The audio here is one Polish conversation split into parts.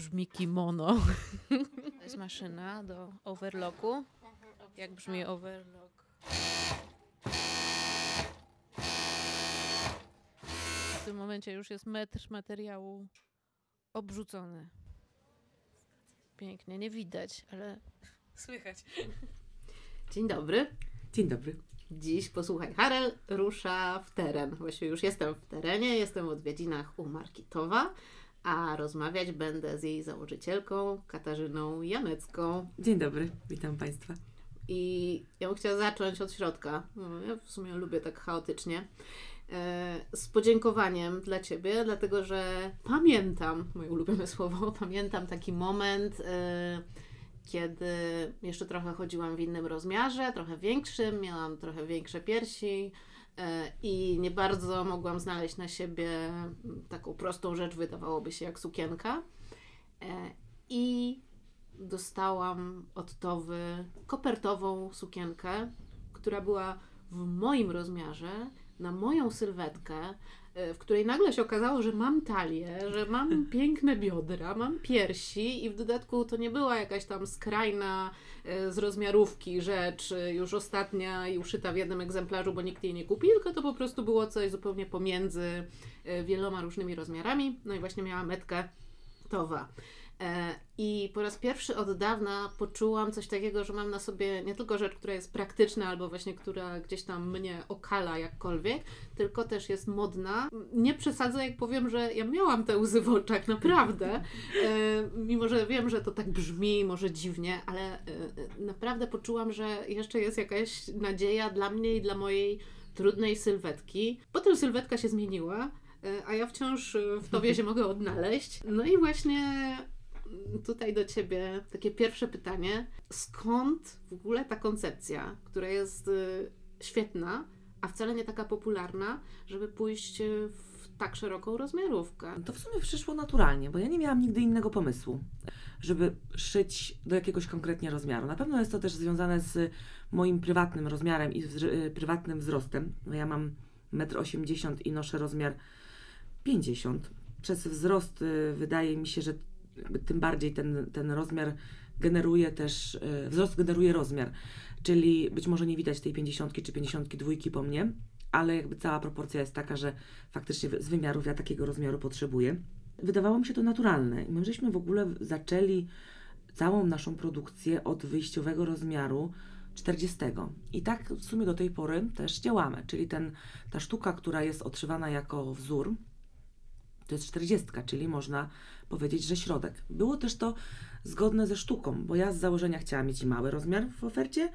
brzmi kimono. To jest maszyna do overlocku. Jak brzmi overlock? W tym momencie już jest metr materiału obrzucony. Pięknie, nie widać, ale słychać. Dzień dobry. Dzień dobry. Dziś posłuchaj, Harel rusza w teren. Właściwie już jestem w terenie, jestem w odwiedzinach u Markitowa, a rozmawiać będę z jej założycielką Katarzyną Janecką. Dzień dobry, witam Państwa. I ja bym chciała zacząć od środka. No, ja w sumie lubię tak chaotycznie. E, Z podziękowaniem dla Ciebie, dlatego że pamiętam, moje ulubione słowo, pamiętam taki moment, e, kiedy jeszcze trochę chodziłam w innym rozmiarze, trochę większym, miałam trochę większe piersi i nie bardzo mogłam znaleźć na siebie mm, taką prostą rzecz, wydawałoby się jak sukienka. E, I dostałam od Towy kopertową sukienkę, która była w moim rozmiarze, na moją sylwetkę, e, w której nagle się okazało, że mam talię, że mam piękne biodra, mam piersi i w dodatku to nie była jakaś tam skrajna e, z rozmiarówki rzecz, e, już ostatnia i uszyta w jednym egzemplarzu, bo nikt jej nie kupi, tylko to po prostu było coś zupełnie pomiędzy e, wieloma różnymi rozmiarami. No i właśnie miała metkę Towa. E, I po raz pierwszy od dawna poczułam coś takiego, że mam na sobie nie tylko rzecz, która jest praktyczna, albo właśnie która gdzieś tam mnie okala jakkolwiek, tylko też jest modna. Nie przesadzę, jak powiem, że ja miałam te łzy w oczach, naprawdę. E, Mimo, że wiem, że to tak brzmi, może dziwnie, ale e, naprawdę poczułam, że jeszcze jest jakaś nadzieja dla mnie i dla mojej trudnej sylwetki. Potem sylwetka się zmieniła, a ja wciąż w tobie się mogę odnaleźć. No i właśnie tutaj do ciebie takie pierwsze pytanie. Skąd w ogóle ta koncepcja, która jest y, świetna, a wcale nie taka popularna, żeby pójść w tak szeroką rozmiarówkę? To w sumie przyszło naturalnie, bo ja nie miałam nigdy innego pomysłu, żeby szyć do jakiegoś konkretnie rozmiaru. Na pewno jest to też związane z moim prywatnym rozmiarem i y, prywatnym wzrostem. Ja mam 1,80 m i noszę rozmiar 50. Przez wzrost y, wydaje mi się, że tym bardziej ten, ten rozmiar generuje też, y, wzrost generuje rozmiar, czyli być może nie widać tej 50 czy 52 po mnie, ale jakby cała proporcja jest taka, że faktycznie z wymiarów ja takiego rozmiaru potrzebuję. Wydawało mi się to naturalne i my żeśmy w ogóle zaczęli całą naszą produkcję od wyjściowego rozmiaru 40. I tak w sumie do tej pory też działamy, czyli ten, ta sztuka, która jest odszywana jako wzór, to jest 40, czyli można powiedzieć, że środek. Było też to zgodne ze sztuką, bo ja z założenia chciałam mieć i mały rozmiar w ofercie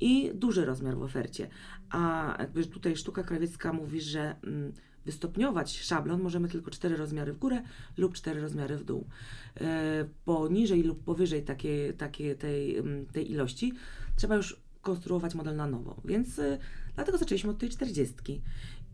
i duży rozmiar w ofercie. A jakby tutaj sztuka krawiecka mówi, że mm, wystopniować szablon możemy tylko cztery rozmiary w górę lub cztery rozmiary w dół. E, poniżej lub powyżej takiej, takiej tej, mm, tej ilości trzeba już konstruować model na nowo. Więc e, dlatego zaczęliśmy od tej 40.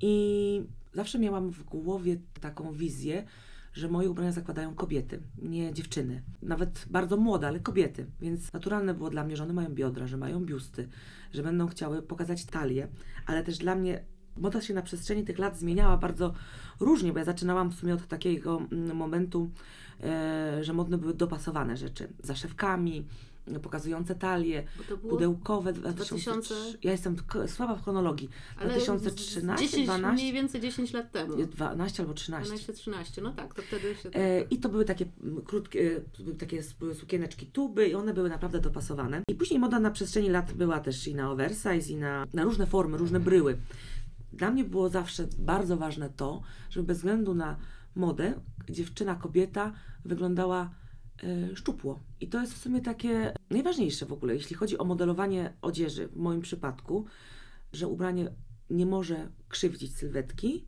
I zawsze miałam w głowie taką wizję, że moje ubrania zakładają kobiety, nie dziewczyny. Nawet bardzo młode, ale kobiety. Więc naturalne było dla mnie, że one mają biodra, że mają biusty, że będą chciały pokazać talię, ale też dla mnie moda się na przestrzeni tych lat zmieniała bardzo różnie, bo ja zaczynałam w sumie od takiego mm, momentu, e, że modne były dopasowane rzeczy. Zaszewkami, pokazujące talie, pudełkowe 2000 2003. Ja jestem słaba w chronologii. 2013, 10, 12, mniej więcej 10 lat temu. 12 albo 13. 12-13, no tak, to wtedy się... E, I to były takie krótkie, e, takie sukieneczki tuby i one były naprawdę dopasowane. I później moda na przestrzeni lat była też i na oversize, i na, na różne formy, różne bryły. Dla mnie było zawsze bardzo ważne to, żeby bez względu na modę dziewczyna, kobieta wyglądała szczupło. I to jest w sumie takie najważniejsze w ogóle, jeśli chodzi o modelowanie odzieży, w moim przypadku, że ubranie nie może krzywdzić sylwetki,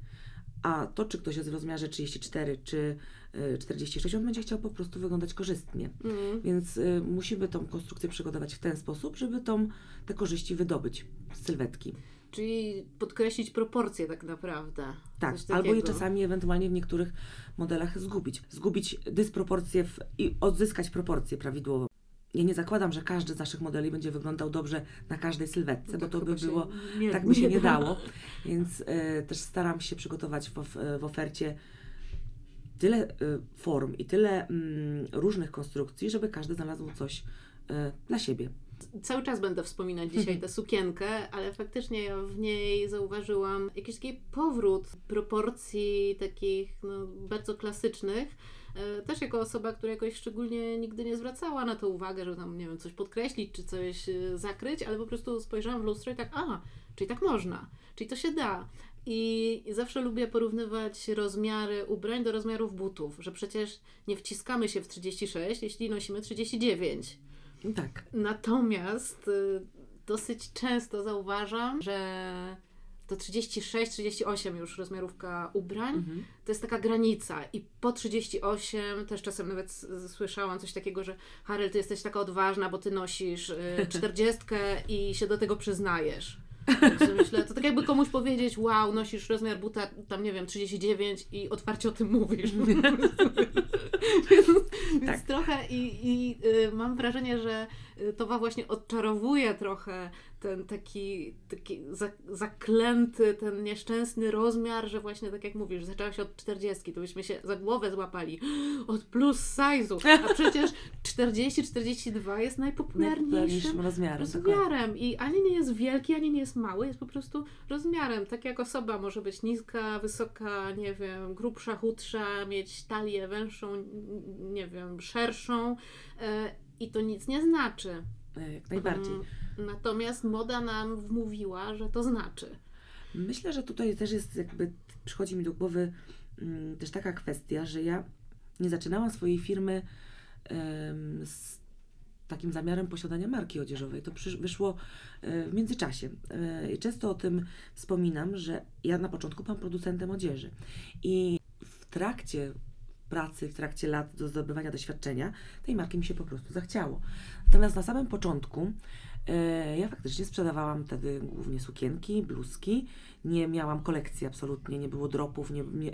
a to, czy ktoś jest w rozmiarze 34 czy y, 46, on będzie chciał po prostu wyglądać korzystnie. Mm. Więc y, musimy tą konstrukcję przygotować w ten sposób, żeby tą, te korzyści wydobyć z sylwetki. Czyli podkreślić proporcje tak naprawdę. Tak, albo je czasami ewentualnie w niektórych modelach zgubić. Zgubić dysproporcje w, i odzyskać proporcje prawidłowo. Ja nie zakładam, że każdy z naszych modeli będzie wyglądał dobrze na każdej sylwetce, No bo to by było nie- tak by się nie da. dało, więc e, też staram się przygotować w, of- w ofercie tyle y, form i tyle mm, różnych konstrukcji, żeby każdy znalazł coś dla siebie. Cały czas będę wspominać dzisiaj tę sukienkę, ale faktycznie ja w niej zauważyłam jakiś taki powrót proporcji takich no, bardzo klasycznych. E, Też jako osoba, która jakoś szczególnie nigdy nie zwracała na to uwagę, żeby tam, nie wiem, coś podkreślić czy coś e, zakryć, ale po prostu spojrzałam w lustro i tak, a, czyli tak można, czyli to się da. I zawsze lubię porównywać rozmiary ubrań do rozmiarów butów, że przecież nie wciskamy się w 36, jeśli nosimy 39. Tak. Natomiast y, dosyć często zauważam, że to 36-38 już rozmiarówka ubrań, Mhm. to jest taka granica i po 38 też czasem nawet słyszałam coś takiego, że Harel, ty jesteś taka odważna, bo ty nosisz y, 40 i się do tego przyznajesz. Myślę, to tak jakby komuś powiedzieć, wow, nosisz rozmiar buta, tam nie wiem, 39 i otwarcie o tym mówisz. więc więc Tak. trochę i, i y, mam wrażenie, że y, to właśnie odczarowuje trochę ten taki, taki za, zaklęty, ten nieszczęsny rozmiar, że właśnie tak jak mówisz, zaczęła się od 40, to byśmy się za głowę złapali od plus size'u, a przecież 40-42 jest najpopularniejszym rozmiarem. rozmiarem i ani nie jest wielki, ani nie jest mały, jest po prostu rozmiarem. Tak jak osoba może być niska, wysoka, nie wiem, grubsza, chudsza, mieć talię węższą, nie wiem, szerszą e, i to nic nie znaczy. E, Jak najbardziej. Natomiast moda nam wmówiła, że to znaczy. Myślę, że tutaj też jest jakby, przychodzi mi do głowy mm, też taka kwestia, że ja nie zaczynałam swojej firmy z takim zamiarem posiadania marki odzieżowej. To przysz- wyszło e, w międzyczasie. E, często o tym wspominam, że ja na początku byłam producentem odzieży i w trakcie pracy, w trakcie lat do zdobywania doświadczenia, tej marki mi się po prostu zachciało. Natomiast na samym początku ja faktycznie sprzedawałam wtedy głównie sukienki, bluzki. Nie miałam kolekcji absolutnie, nie było dropów, nie, nie,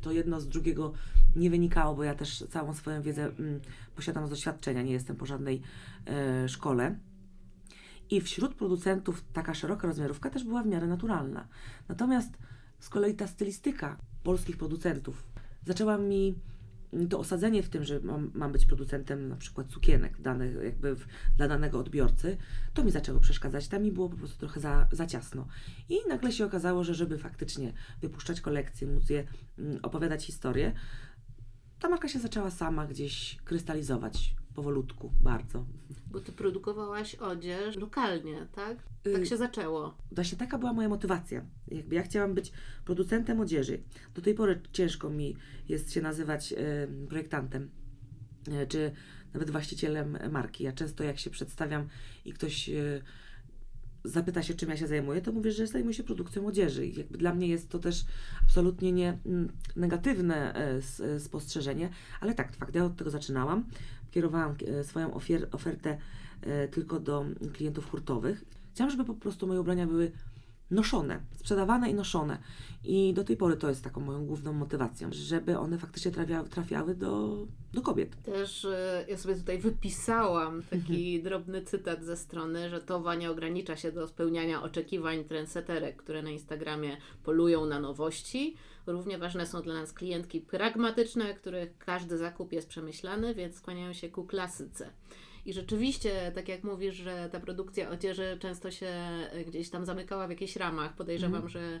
to jedno z drugiego nie wynikało, bo ja też całą swoją wiedzę mm, posiadam z doświadczenia, nie jestem po żadnej e, szkole. I wśród producentów taka szeroka rozmiarówka też była w miarę naturalna. Natomiast z kolei ta stylistyka polskich producentów zaczęła mi to osadzenie w tym, że mam, mam być producentem na przykład sukienek danych, jakby w, dla danego odbiorcy, to mi zaczęło przeszkadzać. Tam mi było po prostu trochę za, za ciasno. I nagle się okazało, że żeby faktycznie wypuszczać kolekcje, móc je mm, opowiadać historię, ta marka się zaczęła sama gdzieś krystalizować powolutku, bardzo. Bo ty produkowałaś odzież lokalnie, tak? Y, Tak się zaczęło. Właśnie taka była moja motywacja. Jakby ja chciałam być producentem odzieży. Do tej pory ciężko mi jest się nazywać projektantem, e, czy nawet właścicielem marki. Ja często jak się przedstawiam i ktoś e, zapyta się, czym ja się zajmuję, to mówię, że zajmuję się produkcją odzieży. I jakby dla mnie jest to też absolutnie nie mm, negatywne e, spostrzeżenie, ale tak, fakt, ja od tego zaczynałam. Kierowałam e, swoją ofier- ofertę e, tylko do klientów hurtowych. Chciałam, żeby po prostu moje ubrania były noszone, sprzedawane i noszone. I do tej pory to jest taką moją główną motywacją, żeby one faktycznie trafiały, trafiały do, do kobiet. Też e, ja sobie tutaj wypisałam taki drobny cytat ze strony, że Towa nie ogranicza się do spełniania oczekiwań trendseterek, które na Instagramie polują na nowości. Równie ważne są dla nas klientki pragmatyczne, których każdy zakup jest przemyślany, więc skłaniają się ku klasyce. I rzeczywiście, tak jak mówisz, że ta produkcja odzieży często się e, gdzieś tam zamykała w jakichś ramach. Podejrzewam, że e,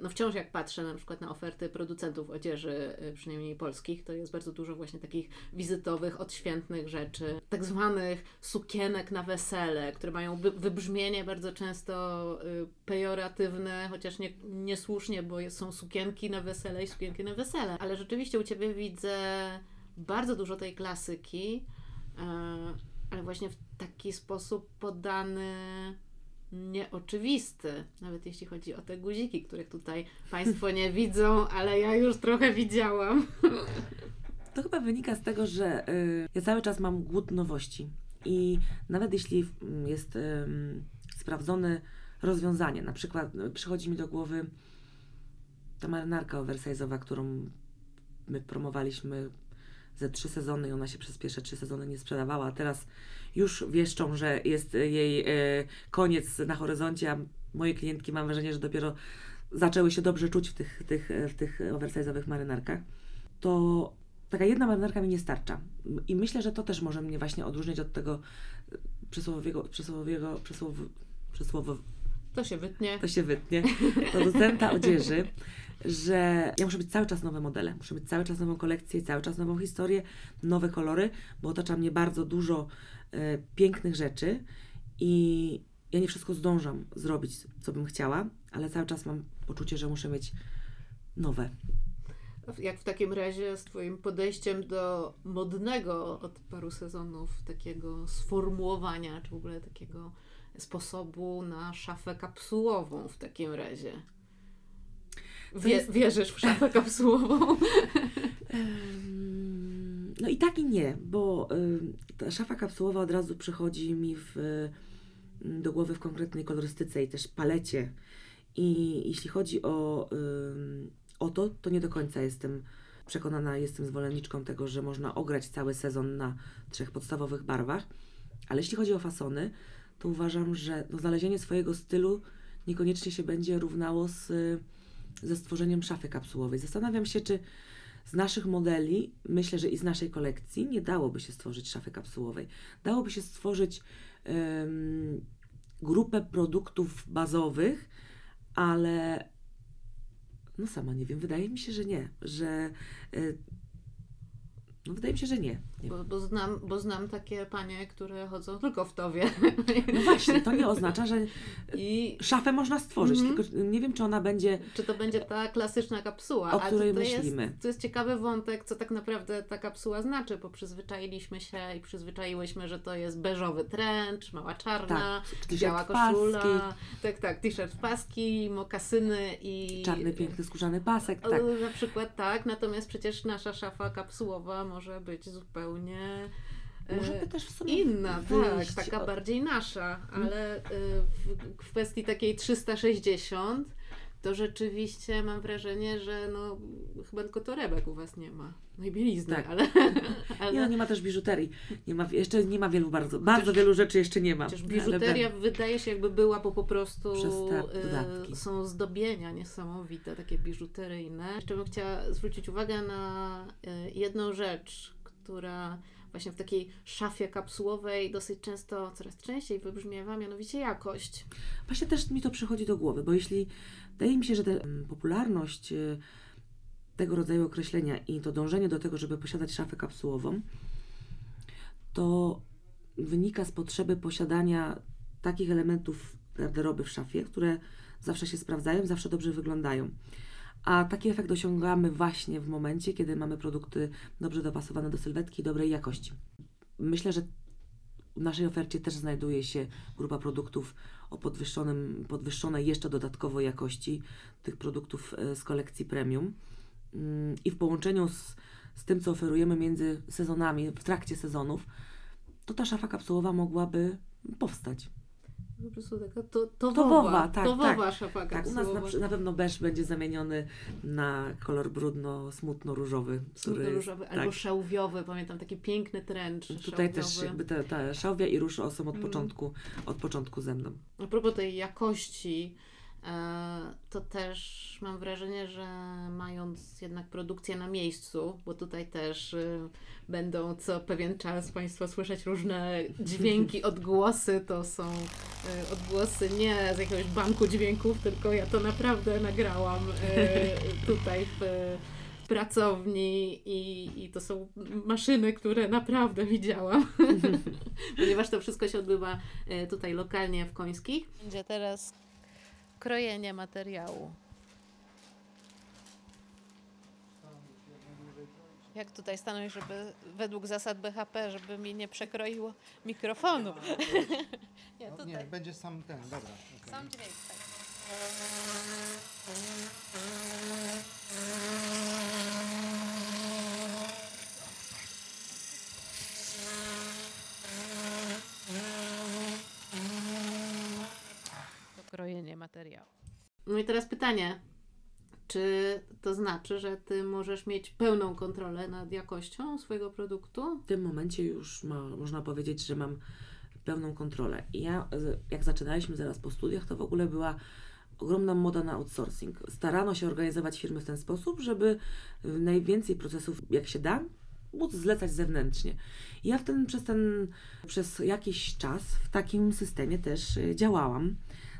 no wciąż jak patrzę na przykład na oferty producentów odzieży, e, przynajmniej polskich, to jest bardzo dużo właśnie takich wizytowych, odświętnych rzeczy, tak zwanych sukienek na wesele, które mają wy- wybrzmienie bardzo często y, pejoratywne, chociaż nie, niesłusznie, bo są sukienki na wesele i sukienki na wesele. Ale rzeczywiście u Ciebie widzę bardzo dużo tej klasyki, e, ale właśnie w taki sposób podany nieoczywisty, nawet jeśli chodzi o te guziki, których tutaj Państwo nie widzą, ale ja już trochę widziałam. To chyba wynika z tego, że y, ja cały czas mam głód nowości i nawet jeśli mm, jest ym, sprawdzone rozwiązanie, na przykład y, przychodzi mi do głowy ta marynarka oversize'owa, którą my promowaliśmy ze trzy sezony i ona się przez pierwsze trzy sezony nie sprzedawała, a teraz już wieszczą, że jest y, jej y, koniec na horyzoncie, a moje klientki mam wrażenie, że dopiero zaczęły się dobrze czuć w tych, tych, w tych oversize'owych marynarkach. to taka jedna marynarka mi nie starcza. I myślę, że to też może mnie właśnie odróżniać od tego e, przysłowiowego, przysłowiowego, przysłow, przysłowo, To się wytnie. to się wytnie, producenta odzieży, że ja muszę mieć cały czas nowe modele, muszę mieć cały czas nową kolekcję, cały czas nową historię, nowe kolory, bo otacza mnie bardzo dużo e, pięknych rzeczy i ja nie wszystko zdążam zrobić, co bym chciała, ale cały czas mam poczucie, że muszę mieć nowe. Jak w takim razie z Twoim podejściem do modnego od paru sezonów takiego sformułowania, czy w ogóle takiego sposobu na szafę kapsułową w takim razie? Wie, jest- Wierzysz w szafę kapsułową? No i tak i nie, bo ta szafa kapsułowa od razu przychodzi mi w, do głowy w konkretnej kolorystyce i też palecie. I jeśli chodzi o, o to, to nie do końca jestem przekonana, jestem zwolenniczką tego, że można ograć cały sezon na trzech podstawowych barwach. Ale jeśli chodzi o fasony, to uważam, że no, znalezienie swojego stylu niekoniecznie się będzie równało z, ze stworzeniem szafy kapsułowej. Zastanawiam się, czy z naszych modeli, myślę, że i z naszej kolekcji, nie dałoby się stworzyć szafy kapsułowej. Dałoby się stworzyć em, grupę produktów bazowych, ale no sama nie wiem, wydaje mi się, że nie, że y, no wydaje mi się, że nie. nie. Bo, bo, znam, bo znam takie panie, które chodzą tylko w towie. No właśnie, to nie oznacza, że I szafę można stworzyć, Mhm. tylko nie wiem, czy ona będzie czy to będzie ta klasyczna kapsuła? O której to, to myślimy. Jest, to jest ciekawy wątek, co tak naprawdę ta kapsuła znaczy, bo przyzwyczailiśmy się i przyzwyczaiłyśmy, że to jest beżowy trench, mała czarna, tak, biała w paski, koszula, tak, tak, t-shirt paski, mokasyny i... czarny, piękny, skórzany pasek, tak. Na przykład tak, natomiast przecież nasza szafa kapsułowa może być zupełnie e, Może by też w sumie inna, tak, taka od- bardziej nasza, ale y, w, w kwestii takiej 360 to rzeczywiście mam wrażenie, że no chyba tylko torebek u Was nie ma. No i bielizny, Tak. ale, ale Nie, no, nie ma też biżuterii. Nie ma, jeszcze nie ma wielu bardzo, bardzo wielu rzeczy jeszcze nie ma. Chociaż ale biżuteria będą. wydaje się jakby była, bo po prostu Przez te y, są zdobienia niesamowite, takie biżuteryjne. Jeszcze bym chciała zwrócić uwagę na y, jedną rzecz, która właśnie w takiej szafie kapsułowej dosyć często, coraz częściej wybrzmiewa, mianowicie jakość. Właśnie też mi to przychodzi do głowy, bo jeśli wydaje mi się, że ta mm, popularność y, tego rodzaju określenia i to dążenie do tego, żeby posiadać szafę kapsułową, to wynika z potrzeby posiadania takich elementów garderoby w szafie, które zawsze się sprawdzają, zawsze dobrze wyglądają. A taki efekt osiągamy właśnie w momencie, kiedy mamy produkty dobrze dopasowane do sylwetki i dobrej jakości. Myślę, że w naszej ofercie też znajduje się grupa produktów o podwyższonym, podwyższonej jeszcze dodatkowo jakości tych produktów e, z kolekcji premium. Mm, I w połączeniu z, z tym, co oferujemy między sezonami, w trakcie sezonów, to ta szafa kapsułowa mogłaby powstać. Po prostu taka to, towowa, Towowa, tak, towowa szafa Tak, u nas na, na pewno beż będzie zamieniony na kolor jest- Smutno-różowy albo tak. szałwiowy, pamiętam taki piękny trench Tutaj też szałwiowy. jakby te, te szałwia i róż są od Mm. początku, od początku ze mną. A propos tej jakości, to też mam wrażenie, że mając jednak produkcję na miejscu, bo tutaj też e, będą co pewien czas Państwo słyszeć różne dźwięki, odgłosy, to są e, odgłosy nie z jakiegoś banku dźwięków, tylko ja to naprawdę nagrałam e, tutaj w pracowni i, i to są maszyny, które naprawdę widziałam, ponieważ to wszystko się odbywa e, tutaj lokalnie w Końskich. Będzie teraz krojenie materiału. Jak tutaj stanąć, żeby według zasad BHP, żeby mi nie przekroiło mikrofonu. nie, No, nie, będzie sam ten, dobra. okej. Sam dźwięk. Tak krojenie materiału. No i teraz pytanie. Czy to znaczy, że ty możesz mieć pełną kontrolę nad jakością swojego produktu? W tym momencie już ma, można powiedzieć, że mam pełną kontrolę. I ja, jak zaczynaliśmy zaraz po studiach, to w ogóle była ogromna moda na outsourcing. Starano się organizować firmy w ten sposób, żeby najwięcej procesów, jak się da, móc zlecać zewnętrznie. I ja w ten, przez, ten, przez jakiś czas w takim systemie też y, działałam.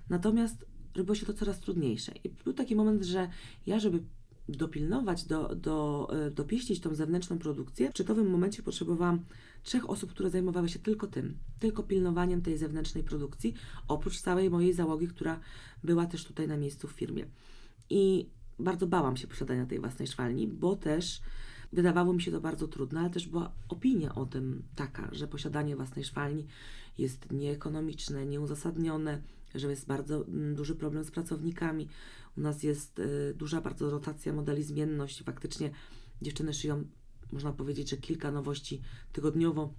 Natomiast robiło się to coraz trudniejsze. I był taki moment, że ja, żeby dopilnować, do, do, y, dopieścić tą zewnętrzną produkcję, w szczytowym momencie potrzebowałam trzech osób, które zajmowały się tylko tym, tylko pilnowaniem tej zewnętrznej produkcji, oprócz całej mojej załogi, która była też tutaj na miejscu w firmie. I bardzo bałam się posiadania tej własnej szwalni, bo też wydawało mi się to bardzo trudne, ale też była opinia o tym taka, że posiadanie własnej szwalni jest nieekonomiczne, nieuzasadnione, że jest bardzo mm, duży problem z pracownikami. U nas jest y, duża bardzo rotacja modeli, zmienność. Faktycznie dziewczyny szyją, można powiedzieć, że kilka nowości tygodniowo.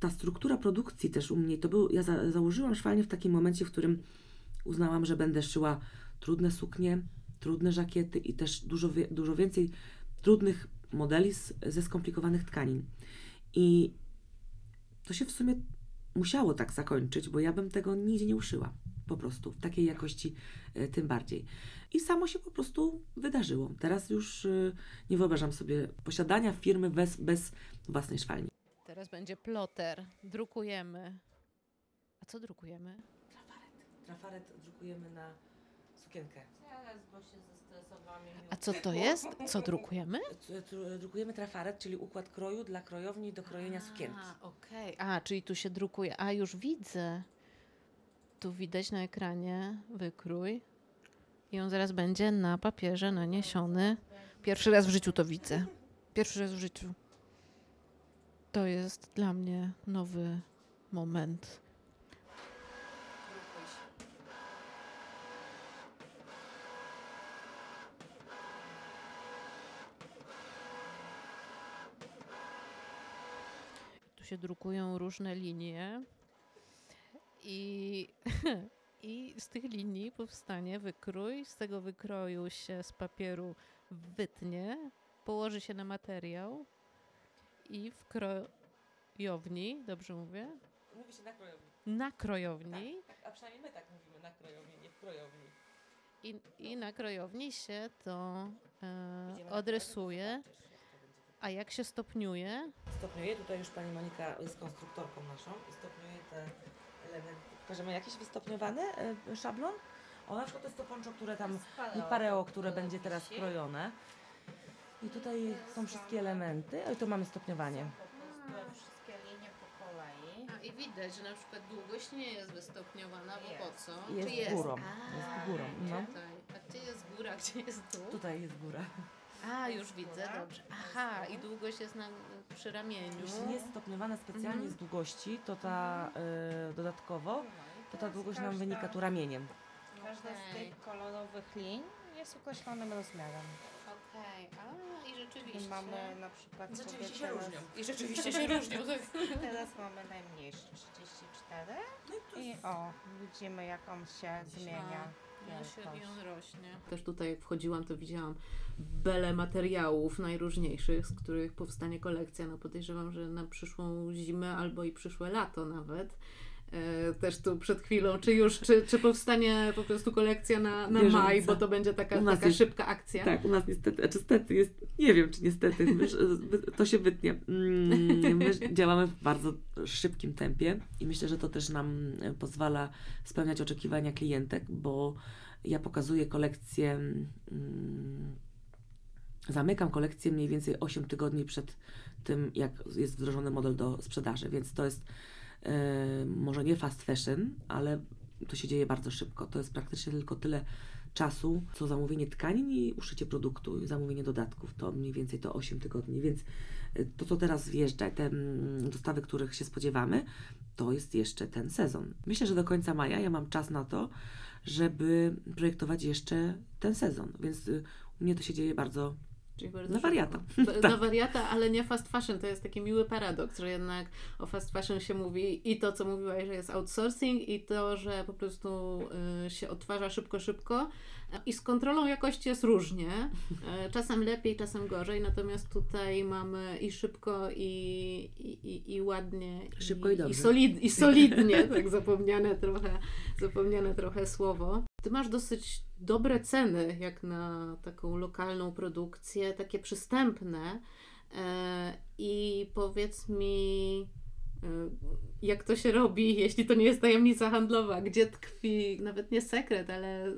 Ta struktura produkcji też u mnie, to był, ja za, założyłam szwalnię w takim momencie, w którym uznałam, że będę szyła trudne suknie, trudne żakiety i też dużo, dużo więcej trudnych modeli z, ze skomplikowanych tkanin. I to się w sumie musiało tak zakończyć, bo ja bym tego nigdzie nie uszyła. Po prostu, w takiej jakości e, tym bardziej. I samo się po prostu wydarzyło. Teraz już e, nie wyobrażam sobie posiadania firmy bez, bez własnej szwalni. Teraz będzie ploter. Drukujemy. A co drukujemy? Trafaret drukujemy na sukienkę. Teraz, bo się zestresowałam. i mi A co to jest? Co drukujemy? Drukujemy trafaret, czyli układ kroju dla krojowni do krojenia sukienki. A, okej. A, czyli tu się drukuje. A, już widzę. Tu widać na ekranie wykrój. I on zaraz będzie na papierze naniesiony. Pierwszy raz w życiu to widzę. Pierwszy raz w życiu. To jest dla mnie nowy moment. Tu się drukują różne linie i, i z tych linii powstanie wykrój. Z tego wykroju się z papieru wytnie, położy się na materiał i w krojowni, dobrze mówię? Mówi się na krojowni. Na krojowni a przynajmniej my tak mówimy na krojowni, nie w krojowni. i, i na krojowni się to e, odrysuje. A jak się stopniuje? Stopniuję, tutaj już pani Monika jest konstruktorką naszą stopniuje te elementy. Pokażemy jakiś wystopniowany e, szablon? O, na przykład to jest to poncho, które tam i pareo, które będzie teraz krojone. I tutaj są wszystkie elementy, i tu mamy stopniowanie. Po prostu wszystkie linie po kolei. A i widać, że na przykład długość nie jest wystopniowana, bo po co? Jest Czy jest? górą, A, jest górą, no. Tutaj. A gdzie jest góra, gdzie jest dół? Tutaj jest góra. A, już widzę, dobrze. Aha, i długość jest na, przy ramieniu. Jeśli nie jest stopniowana specjalnie Mhm. z długości, to ta e, dodatkowo, to ta długość nam wynika tu ramieniem. Każda z Okej. tych kolorowych lin jest określonym rozmiarem. Okej, a i I rzeczywiście. mamy na przykład sobie Rzeczywiście się teraz, różnią. I rzeczywiście się różnią. tak. teraz mamy najmniejszy 34 i o, widzimy jak on się zmienia. Się wielkość. i on rośnie. Też tutaj jak wchodziłam, to widziałam bele materiałów najróżniejszych, z których powstanie kolekcja. No podejrzewam, że na przyszłą zimę albo i przyszłe lato nawet. E, też tu przed chwilą, czy już, czy, czy powstanie po prostu kolekcja na, na Bieżąca. maj, bo to będzie taka, taka jest- szybka akcja. Tak, u nas niestety, znaczy niestety jest, nie wiem czy niestety, to się wytnie. Mm, My działamy w bardzo szybkim tempie i myślę, że to też nam e, pozwala spełniać oczekiwania klientek, bo ja pokazuję kolekcję, mm, zamykam kolekcję mniej więcej 8 tygodni przed tym, jak jest wdrożony model do sprzedaży, więc to jest może nie fast fashion, ale to się dzieje bardzo szybko. To jest praktycznie tylko tyle czasu, co zamówienie tkanin i uszycie produktu, zamówienie dodatków, to mniej więcej to 8 tygodni, więc y, to, co teraz wjeżdża, te mm, dostawy, których się spodziewamy, to jest jeszcze ten sezon. Myślę, że do końca maja ja mam czas na to, żeby projektować jeszcze ten sezon, więc y, u mnie to się dzieje bardzo Czyli bardzo Na wariata. Ba- Na wariata, ale nie fast fashion. To jest taki miły paradoks, że jednak o fast fashion się mówi i to, co mówiłaś, że jest outsourcing i to, że po prostu y, się odtwarza szybko, szybko. I z kontrolą jakości jest różnie. Y, czasem lepiej, czasem gorzej. Natomiast tutaj mamy i szybko, i, i, i, i ładnie. Szybko i dobrze. I, solid, i solidnie, tak zapomniane trochę, zapomniane trochę słowo. Ty masz dosyć dobre ceny, jak na taką lokalną produkcję, takie przystępne. E, I powiedz mi, e, jak to się robi, jeśli to nie jest tajemnica handlowa? Gdzie tkwi, nawet nie sekret, ale e,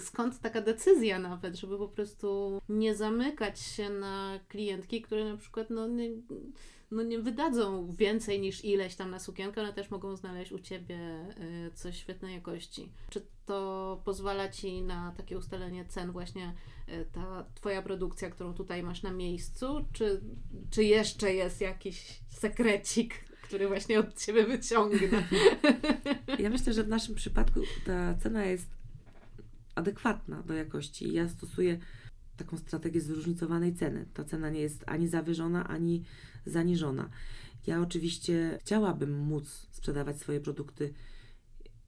skąd taka decyzja nawet, żeby po prostu nie zamykać się na klientki, które na przykład no, nie, no nie wydadzą więcej niż ileś tam na sukienkę, ale też mogą znaleźć u Ciebie y, coś świetnej jakości. Czy to pozwala Ci na takie ustalenie cen właśnie y, ta Twoja produkcja, którą tutaj masz na miejscu, czy, czy jeszcze jest jakiś sekrecik, który właśnie od Ciebie wyciągnę? Ja myślę, że w naszym przypadku ta cena jest adekwatna do jakości. Ja stosuję taką strategię zróżnicowanej ceny. Ta cena nie jest ani zawyżona, ani zaniżona. Ja oczywiście chciałabym móc sprzedawać swoje produkty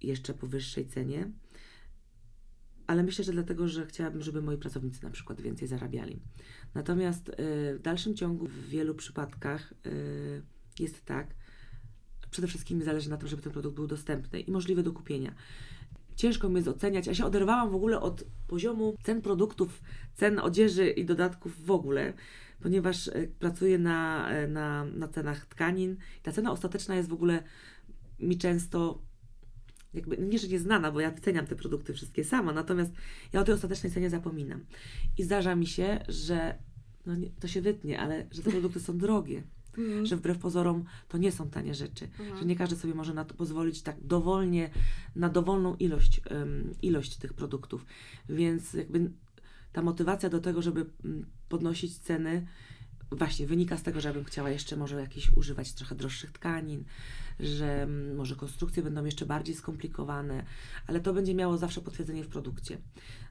jeszcze po wyższej cenie, ale myślę, że dlatego, że chciałabym, żeby moi pracownicy na przykład więcej zarabiali. Natomiast y, w dalszym ciągu w wielu przypadkach y, jest tak, przede wszystkim mi zależy na tym, żeby ten produkt był dostępny i możliwy do kupienia. Ciężko mi jest oceniać. Ja się oderwałam w ogóle od poziomu cen produktów, cen odzieży i dodatków w ogóle, ponieważ e, pracuję na, e, na, na cenach tkanin. Ta cena ostateczna jest w ogóle mi często jakby, nie, że nieznana, bo ja wyceniam te produkty wszystkie sama, natomiast ja o tej ostatecznej cenie zapominam. I zdarza mi się, że no nie, to się wytnie, ale że te produkty są drogie Mhm. że wbrew pozorom to nie są tanie rzeczy, Mhm. że nie każdy sobie może na to pozwolić tak dowolnie, na dowolną ilość, em, ilość tych produktów. Więc jakby ta motywacja do tego, żeby mm, podnosić ceny, właśnie wynika z tego, że ja bym chciała jeszcze może jakieś używać trochę droższych tkanin, że mm, może konstrukcje będą jeszcze bardziej skomplikowane, ale to będzie miało zawsze potwierdzenie w produkcie.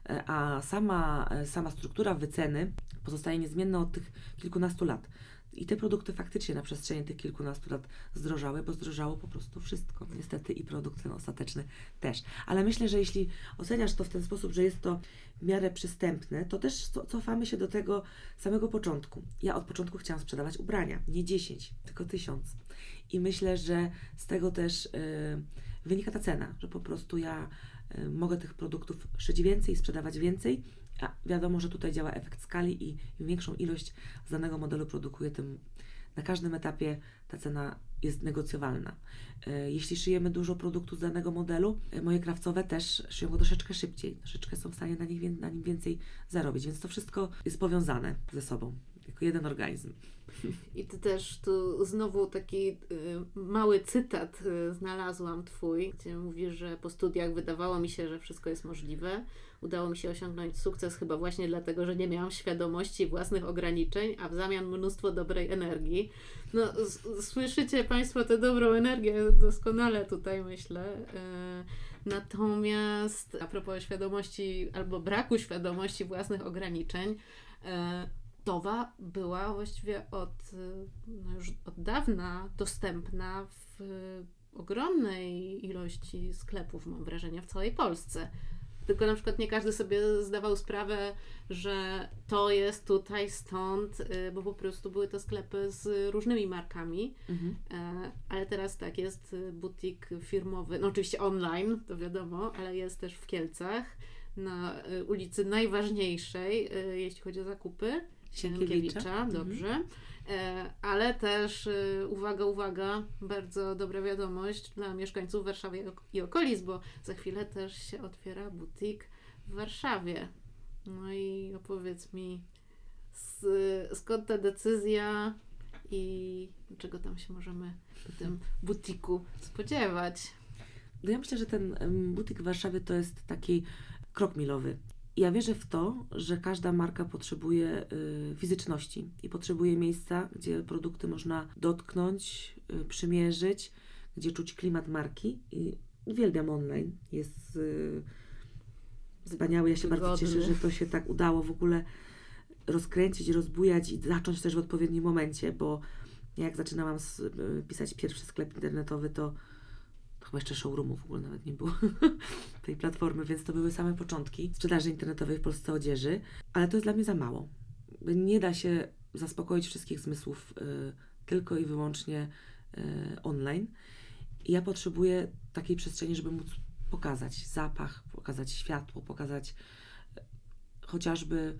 E, A sama, e, sama struktura wyceny pozostaje niezmienna od tych kilkunastu lat. I te produkty faktycznie na przestrzeni tych kilkunastu lat zdrożały, bo zdrożało po prostu wszystko. Niestety i produkt ten ostateczny też. Ale myślę, że jeśli oceniasz to w ten sposób, że jest to w miarę przystępne, to też co- cofamy się do tego samego początku. Ja od początku chciałam sprzedawać ubrania, nie 10, tylko 1000. I myślę, że z tego też y, wynika ta cena, że po prostu ja y, mogę tych produktów szyć więcej, sprzedawać więcej, a wiadomo, że tutaj działa efekt skali i im większą ilość z danego modelu produkuję, tym na każdym etapie ta cena jest negocjowalna. E, Jeśli szyjemy dużo produktu z danego modelu, e, moje krawcowe też szyją go troszeczkę szybciej, troszeczkę są w stanie na, nich, na nim więcej zarobić, więc to wszystko jest powiązane ze sobą, jako jeden organizm. I ty też tu znowu taki y, mały cytat y, znalazłam twój, gdzie mówisz, że po studiach wydawało mi się, że wszystko jest możliwe. Udało mi się osiągnąć sukces chyba właśnie dlatego, że nie miałam świadomości własnych ograniczeń, a w zamian mnóstwo dobrej energii. No, słyszycie Państwo tę dobrą energię doskonale tutaj myślę. Y, Natomiast a propos świadomości albo braku świadomości własnych ograniczeń, Towa była właściwie od, no już od dawna dostępna w ogromnej ilości sklepów, mam wrażenie, w całej Polsce. Tylko na przykład nie każdy sobie zdawał sprawę, że to jest tutaj, stąd, y, bo po prostu były to sklepy z różnymi markami. Mhm. E, Ale teraz tak, jest butik firmowy, no oczywiście online, to wiadomo, ale jest też w Kielcach, na y, ulicy najważniejszej, y, jeśli chodzi o zakupy, Sienkiewicza. Sienkiewicza, dobrze. E, Ale też, y, uwaga, uwaga, bardzo dobra wiadomość dla mieszkańców Warszawy i ok- i okolic, bo za chwilę też się otwiera butik w Warszawie. No i opowiedz mi, z, skąd ta decyzja i czego tam się możemy w tym butiku spodziewać? No ja myślę, że ten butik w Warszawie to jest taki krok milowy. Ja wierzę w to, że każda marka potrzebuje y, fizyczności i potrzebuje miejsca, gdzie produkty można dotknąć, y, przymierzyć, gdzie czuć klimat marki. I uwielbiam online. Jest y, wspaniały. Ja się bardzo Wygodny. cieszę, że to się tak udało w ogóle rozkręcić, rozbujać i zacząć też w odpowiednim momencie, bo jak zaczynałam y, pisać pierwszy sklep internetowy, to chyba jeszcze showroomu w ogóle nawet nie było tej platformy, więc to były same początki sprzedaży internetowej w Polsce odzieży, ale to jest dla mnie za mało. Nie da się zaspokoić wszystkich zmysłów y, tylko i wyłącznie y, online. I ja potrzebuję takiej przestrzeni, żeby móc pokazać zapach, pokazać światło, pokazać e, chociażby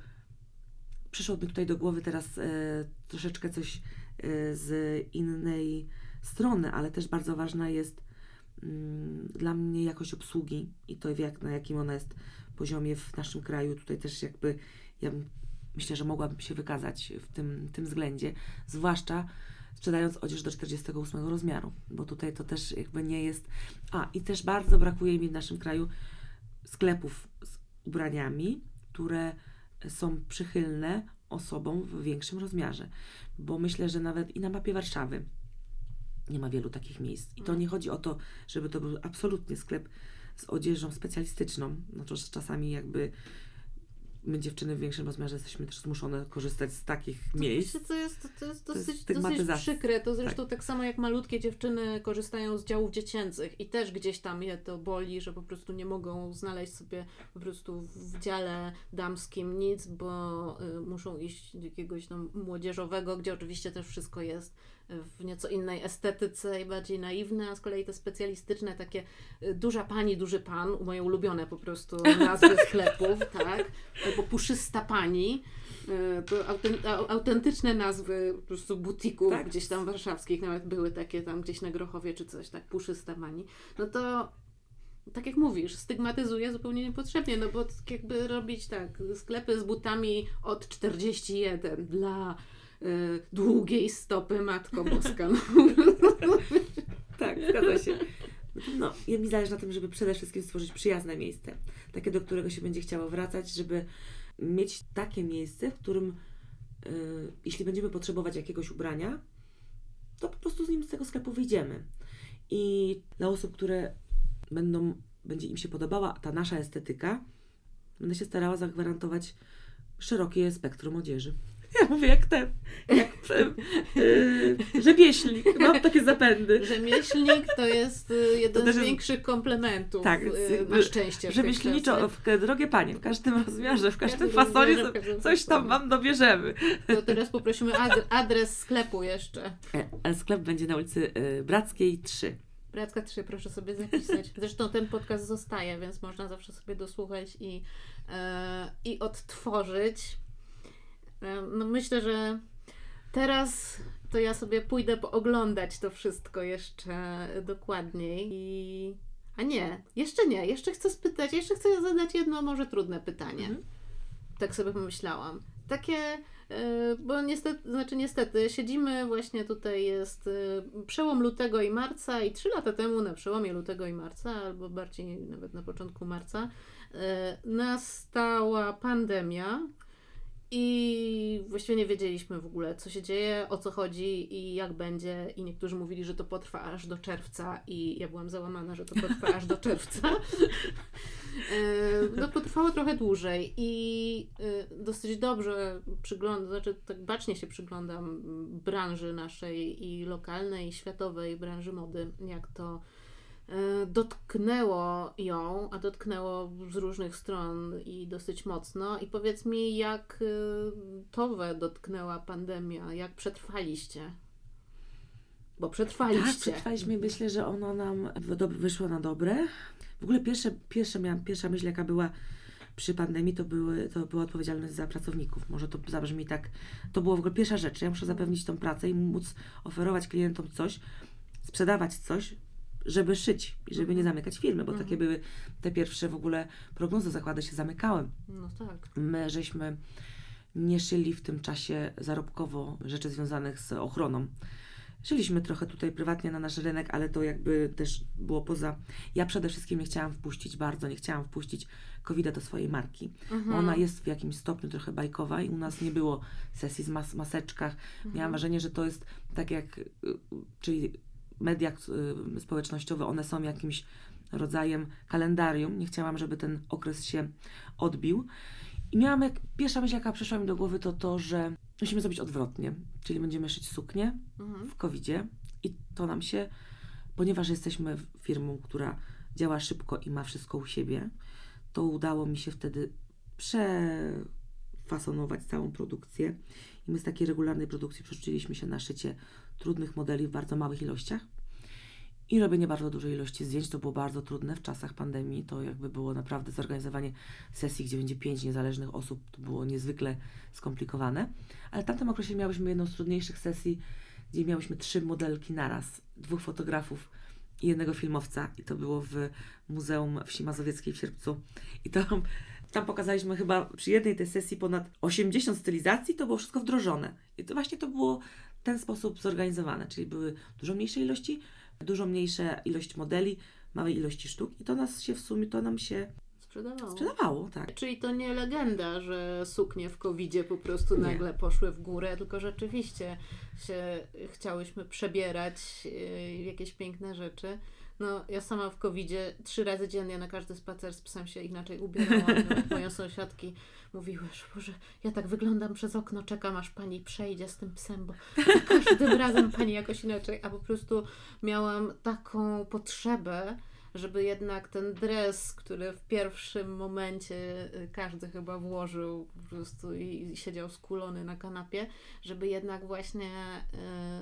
przyszło mi tutaj do głowy teraz e, troszeczkę coś e, z innej strony, ale też bardzo ważna jest dla mnie jakość obsługi i to jak, na jakim ona jest poziomie w naszym kraju. Tutaj też jakby ja myślę, że mogłabym się wykazać w tym, tym względzie, zwłaszcza sprzedając odzież do 48 rozmiaru, bo tutaj to też jakby nie jest. A i też bardzo brakuje mi w naszym kraju sklepów z ubraniami, które są przychylne osobom w większym rozmiarze, bo myślę, że nawet i na mapie Warszawy nie ma wielu takich miejsc. I to nie chodzi o to, żeby to był absolutnie sklep z odzieżą specjalistyczną, no to czasami jakby my dziewczyny w większym rozmiarze jesteśmy też zmuszone korzystać z takich miejsc. Myślę, to jest, to jest To jest dosyć, dosyć przykre. To zresztą tak. samo jak malutkie dziewczyny korzystają z działów dziecięcych i też gdzieś tam je to boli, że po prostu nie mogą znaleźć sobie po prostu w dziale damskim nic, bo y, muszą iść do jakiegoś tam młodzieżowego, gdzie oczywiście też wszystko jest w nieco innej estetyce i bardziej naiwne, a z kolei te specjalistyczne takie y, duża pani, duży pan, moje ulubione po prostu nazwy sklepów, tak, albo puszysta pani, y, to auten- au- autentyczne nazwy po prostu butików Tak. gdzieś tam warszawskich, nawet były takie tam gdzieś na Grochowie czy coś, tak, puszysta pani, no to tak jak mówisz, stygmatyzuje zupełnie niepotrzebnie, no bo tak jakby robić tak, sklepy z butami od 41 dla długiej stopy Matko Boska. No. Tak, zgadza się. No, ja mi zależy na tym, żeby przede wszystkim stworzyć przyjazne miejsce. Takie, do którego się będzie chciało wracać, żeby mieć takie miejsce, w którym y, jeśli będziemy potrzebować jakiegoś ubrania, to po prostu z nim z tego sklepu wyjdziemy. I dla osób, które będą, będzie im się podobała ta nasza estetyka, będę się starała zagwarantować szerokie spektrum odzieży. Ja mówię jak ten, jak yy, rzemieślnik, mam takie zapędy. Rzemieślnik to jest y, jeden To z większych komplementów Tak, y, na szczęście. w tej Rzemieślniczo, w, drogie panie, w każdym rozmiarze, w każdym każdym fasonie coś tam. Wam dobierzemy. To teraz poprosimy ad- adres sklepu jeszcze. E, e, Sklep będzie na ulicy e, Brackiej 3. Bracka 3, proszę sobie zapisać. Zresztą ten podcast zostaje, więc można zawsze sobie dosłuchać i, e, i odtworzyć. No myślę, że teraz to ja sobie pójdę pooglądać to wszystko jeszcze dokładniej. I... A nie, jeszcze nie. Jeszcze chcę spytać, jeszcze chcę zadać jedno może trudne pytanie. Mhm. Tak sobie pomyślałam. Takie, e, bo niestety, znaczy niestety, siedzimy właśnie tutaj, jest e, przełom lutego i marca i trzy lata temu na przełomie lutego i marca, albo bardziej nawet na początku marca, e, nastała pandemia i właściwie nie wiedzieliśmy w ogóle, co się dzieje, o co chodzi i jak będzie. I niektórzy mówili, że to potrwa aż do czerwca, i ja byłam załamana, że to potrwa aż do czerwca. E, No, potrwało trochę dłużej i e, dosyć dobrze przyglądam, znaczy tak bacznie się przyglądam branży naszej i lokalnej, i światowej branży mody, jak to dotknęło ją, a dotknęło z różnych stron i dosyć mocno. I powiedz mi, jak e, Towę dotknęła pandemia, jak przetrwaliście? Bo Tak, przetrwaliście. przetrwaliśmy. Myślę, że ono nam wyszło na dobre. W ogóle pierwsze, pierwsze miałam, pierwsza myśl, jaka była przy pandemii, to, były, to była odpowiedzialność za pracowników. Może to zabrzmi tak. To było w ogóle pierwsza rzecz. Ja muszę zapewnić tą pracę i móc oferować klientom coś, sprzedawać coś, żeby szyć i żeby nie zamykać firmy, bo Mhm. takie były te pierwsze w ogóle prognozy, zakłady się zamykały. No tak. My żeśmy nie szyli w tym czasie zarobkowo rzeczy związanych z ochroną. Szyliśmy trochę tutaj prywatnie na nasz rynek, ale to jakby też było poza. Ja przede wszystkim nie chciałam wpuścić bardzo, nie chciałam wpuścić covid do swojej marki. Mhm. Ona jest w jakimś stopniu trochę bajkowa i u nas nie było sesji z mas- maseczkach. Mhm. Miałam wrażenie, że to jest tak jak, y, czyli media y, społecznościowe, one są jakimś rodzajem kalendarium. Nie chciałam, żeby ten okres się odbił. I miałam, jak, pierwsza myśl, jaka przyszła mi do głowy, to to, że musimy zrobić odwrotnie. Czyli będziemy szyć suknie Mhm. w covid i to nam się, ponieważ jesteśmy firmą, która działa szybko i ma wszystko u siebie, to udało mi się wtedy przefasonować całą produkcję i my z takiej regularnej produkcji przerzuciliśmy się na szycie trudnych modeli w bardzo małych ilościach i robienie bardzo dużej ilości zdjęć. To było bardzo trudne w czasach pandemii. To jakby było naprawdę zorganizowanie sesji, gdzie będzie pięć niezależnych osób, to było niezwykle skomplikowane. Ale w tamtym okresie miałyśmy jedną z trudniejszych sesji, gdzie miałyśmy trzy modelki naraz, dwóch fotografów i jednego filmowca. I to było w Muzeum Wsi Mazowieckiej w Sierpcu. I tam, tam pokazaliśmy chyba przy jednej tej sesji ponad 80 stylizacji, to było wszystko wdrożone. I to właśnie to było ten sposób zorganizowane, czyli były dużo mniejsze ilości, dużo mniejsza ilość modeli, małej ilości sztuk i to nas się w sumie, to nam się Sprzedawało. sprzedawało, tak. Czyli to nie legenda, że suknie w covid po prostu Nie. nagle poszły w górę, tylko rzeczywiście się chciałyśmy przebierać w jakieś piękne rzeczy. No, ja sama w covid trzy razy dziennie na każdy spacer z psem się inaczej ubierałam. No, moje sąsiadki mówiły, że Boże, ja tak wyglądam przez okno, czekam aż pani przejdzie z tym psem, bo każdym razem pani jakoś inaczej, a po prostu miałam taką potrzebę, żeby jednak ten dres, który w pierwszym momencie y, każdy chyba włożył po prostu i i siedział skulony na kanapie, żeby jednak właśnie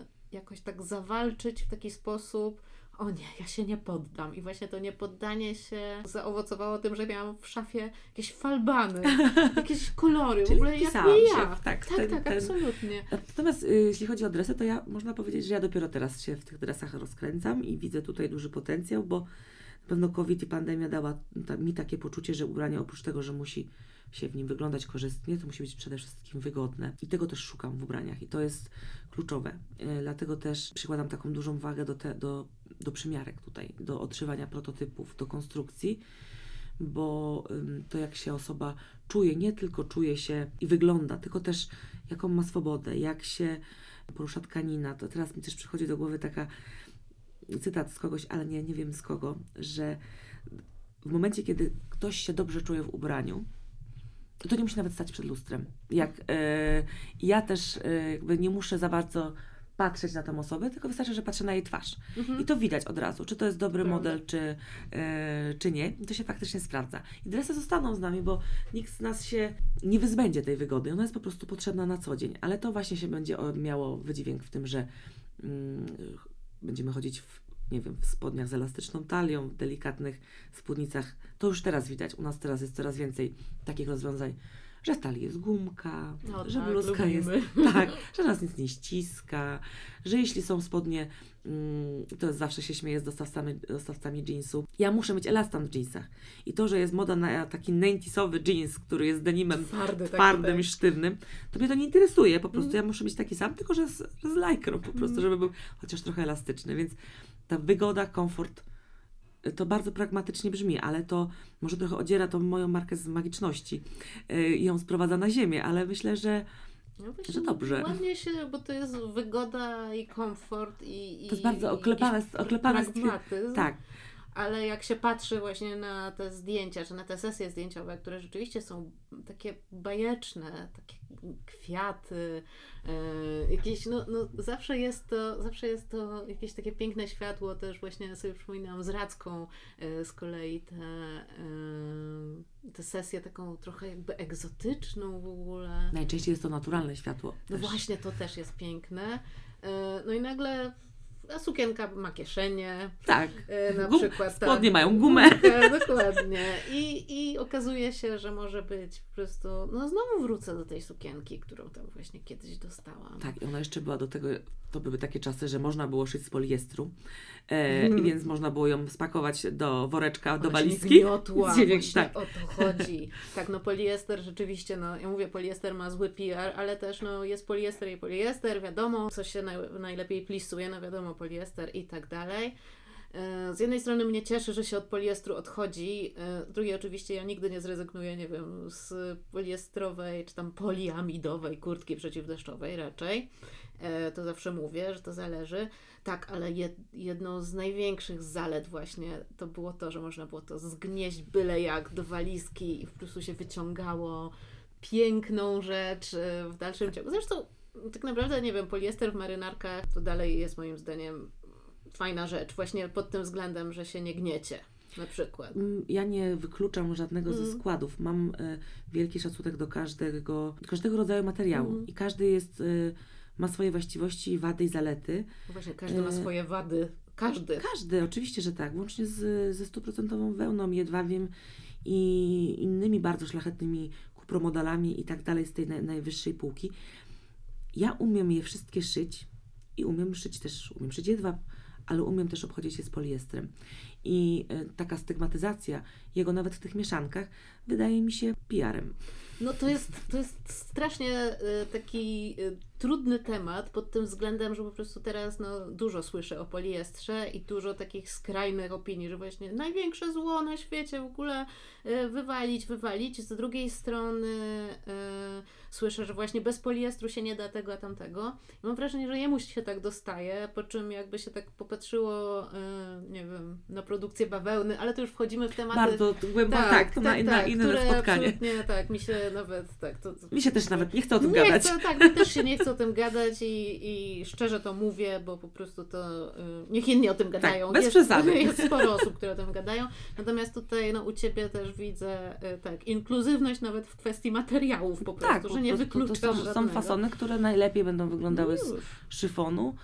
y, jakoś tak zawalczyć w taki sposób, o nie, ja się nie poddam. I właśnie to niepoddanie się zaowocowało tym, że miałam w szafie jakieś falbany, jakieś kolory, w ogóle jak nie ja. tak, tak, ten- tak, ten- absolutnie. Natomiast y, jeśli chodzi o dresy, to ja można powiedzieć, że ja dopiero teraz się w tych dresach rozkręcam i widzę tutaj duży potencjał, bo na pewno COVID i pandemia dała mi takie poczucie, że ubranie oprócz tego, że musi się w nim wyglądać korzystnie, to musi być przede wszystkim wygodne. I tego też szukam w ubraniach i to jest kluczowe. Y, dlatego też przykładam taką dużą wagę do, te, do, do przymiarek tutaj, do odszywania prototypów, do konstrukcji, bo to jak się osoba czuje, nie tylko czuje się i wygląda, tylko też jaką ma swobodę, jak się porusza tkanina. To teraz mi też przychodzi do głowy taka cytat z kogoś, ale nie, nie wiem z kogo, że w momencie, kiedy ktoś się dobrze czuje w ubraniu, to, nie musi nawet stać przed lustrem. Jak, e, ja też e, jakby nie muszę za bardzo patrzeć na tę osobę, tylko wystarczy, że patrzę na jej twarz. Mhm. I to widać od razu, czy to jest dobry Prawda. model, czy, e, czy nie. I to się faktycznie sprawdza. I dresy zostaną z nami, bo nikt z nas się nie wyzbędzie tej wygody. Ona jest po prostu potrzebna na co dzień. Ale to właśnie się będzie miało wydźwięk w tym, że mm, będziemy chodzić w, nie wiem, w spodniach z elastyczną talią, w delikatnych spódnicach. To już teraz widać. U nas teraz jest coraz więcej takich rozwiązań, że w talii jest gumka, No że tak, bluzka jest lubimy. tak, że nas nic nie ściska, że jeśli są spodnie, mm, to jest zawsze się śmieję z dostawcami, dostawcami jeansu. Ja muszę mieć elastan w jeansach. I to, że jest moda na taki 90sowy jeans, który jest denimem Twardy, twardym tak. i sztywnym, to mnie to nie interesuje. Po prostu Mm. ja muszę mieć taki sam, tylko że z, z lajkrą po prostu, Mm. żeby był chociaż trochę elastyczny. Więc ta wygoda, komfort, y, to bardzo pragmatycznie brzmi, ale to może trochę odziera tą moją markę z magiczności y, i ją sprowadza na ziemię, ale myślę, że No właśnie, że dobrze. Ładnie się, bo to jest wygoda i komfort i, i To jest bardzo oklepane- oklepane pragmatyzm. tak, Ale jak się patrzy właśnie na te zdjęcia, czy na te sesje zdjęciowe, które rzeczywiście są takie bajeczne, takie kwiaty, e, jakieś, no, no zawsze jest to, zawsze jest to jakieś takie piękne światło, też właśnie sobie przypominam z Radzką e, z kolei te, e, te sesje taką trochę jakby egzotyczną w ogóle. najczęściej jest to naturalne światło. No też. właśnie, to też jest piękne. No i nagle a sukienka ma kieszenie, Tak. e, na Gum- przykład. ta spodnie mają gumę. dokładnie. I, I okazuje się, że może być po prostu, no znowu wrócę do tej sukienki, którą tam właśnie kiedyś dostałam. Tak, i ona jeszcze była do tego, to były takie czasy, że można było szyć z poliestru, e, i więc można było ją spakować do woreczka, do walizki. Gniotła, tak. o to chodzi. Tak, no poliester rzeczywiście, no ja mówię, poliester ma zły PR, ale też no jest poliester i poliester, wiadomo, co się naj, najlepiej plisuje, no wiadomo, poliester i tak dalej. E, Z jednej strony mnie cieszy, że się od poliestru odchodzi, e, z drugiej oczywiście ja nigdy nie zrezygnuję, nie wiem, z poliestrowej czy tam poliamidowej kurtki przeciwdeszczowej raczej. E, To zawsze mówię, że to zależy. Tak, ale jed, jedną z największych zalet właśnie to było to, że można było to zgnieść byle jak do walizki i po prostu się wyciągało piękną rzecz w dalszym ciągu. Zresztą tak naprawdę, nie wiem, poliester w marynarkach to dalej jest moim zdaniem fajna rzecz, właśnie pod tym względem, że się nie gniecie na przykład. Mm, Ja nie wykluczam żadnego ze Mm. składów. Mam e, wielki szacunek do każdego, każdego rodzaju materiału Mhm. i każdy jest, e, ma swoje właściwości, wady i zalety. Właśnie każdy ma E, swoje wady Każdy. Każdy, oczywiście, że tak, łącznie z, ze stuprocentową wełną, jedwabiem i innymi bardzo szlachetnymi kupromodalami i tak dalej z tej naj, najwyższej półki. Ja umiem je wszystkie szyć i umiem szyć też, umiem szyć jedwab, ale umiem też obchodzić się z poliestrem. I e, taka stygmatyzacja jego nawet w tych mieszankach wydaje mi się PR-em. No to jest, to jest strasznie y, taki y, trudny temat pod tym względem, że po prostu teraz no, dużo słyszę o poliestrze i dużo takich skrajnych opinii, że właśnie największe zło na świecie w ogóle y, wywalić, wywalić. Z drugiej strony y, słyszę, że właśnie bez poliestru się nie da tego, a tamtego. I mam wrażenie, że jemu się tak dostaje, po czym jakby się tak popatrzyło, y, nie wiem, na produkcję bawełny, ale to już wchodzimy w tematy... Bardzo głęboko, tak, to na, na inne które spotkanie. absolutnie, tak, mi się nawet, tak, to, Mi się też nawet nie chce o tym nie gadać. Chcę, tak, mi też się nie chce o tym gadać i, i szczerze to mówię, bo po prostu to y, niech inni o tym gadają. Tak, bez jest, przesady. Jest sporo osób, które o tym gadają. Natomiast tutaj no, u Ciebie też widzę y, tak, inkluzywność nawet w kwestii materiałów po prostu, Tak, że nie prostu to wykluczasz są, są fasony, które najlepiej będą wyglądały z szyfonu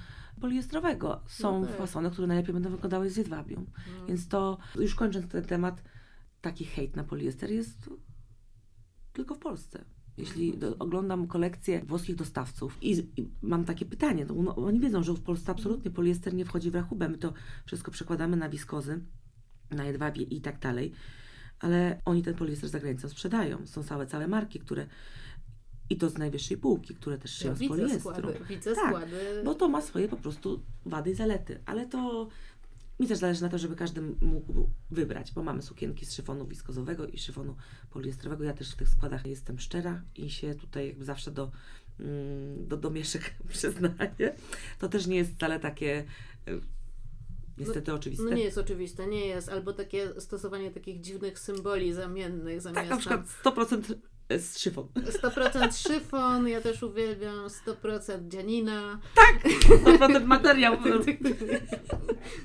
poliestrowego. Są No tak. fasony, które najlepiej będą wyglądały z jedwabią. No. Więc to, już kończąc ten temat, taki hejt na poliester jest tylko w Polsce. Jeśli do, oglądam kolekcję włoskich dostawców i, i mam takie pytanie, no, no, oni wiedzą, że w Polsce absolutnie poliester nie wchodzi w rachubę. My to wszystko przekładamy na wiskozy, na jedwabie i tak dalej, ale oni ten poliester za granicą sprzedają. Są całe, całe marki, które i to z najwyższej półki, które też szyją Ja z poliestru. składy, widzę Tak, składy. Bo to ma swoje po prostu wady i zalety, ale to mi też zależy na to, żeby każdy mógł wybrać, bo mamy sukienki z szyfonu wiskozowego i szyfonu poliestrowego. Ja też w tych składach jestem szczera i się tutaj jakby zawsze do, mm, do domieszek przyznaję. To też nie jest wcale takie y, niestety oczywiste. No nie jest oczywiste, nie jest. Albo takie stosowanie takich dziwnych symboli zamiennych zamiast tak, na przykład 100% z szyfon. 100% szyfon, ja też uwielbiam 100% dzianina. 100% materiał.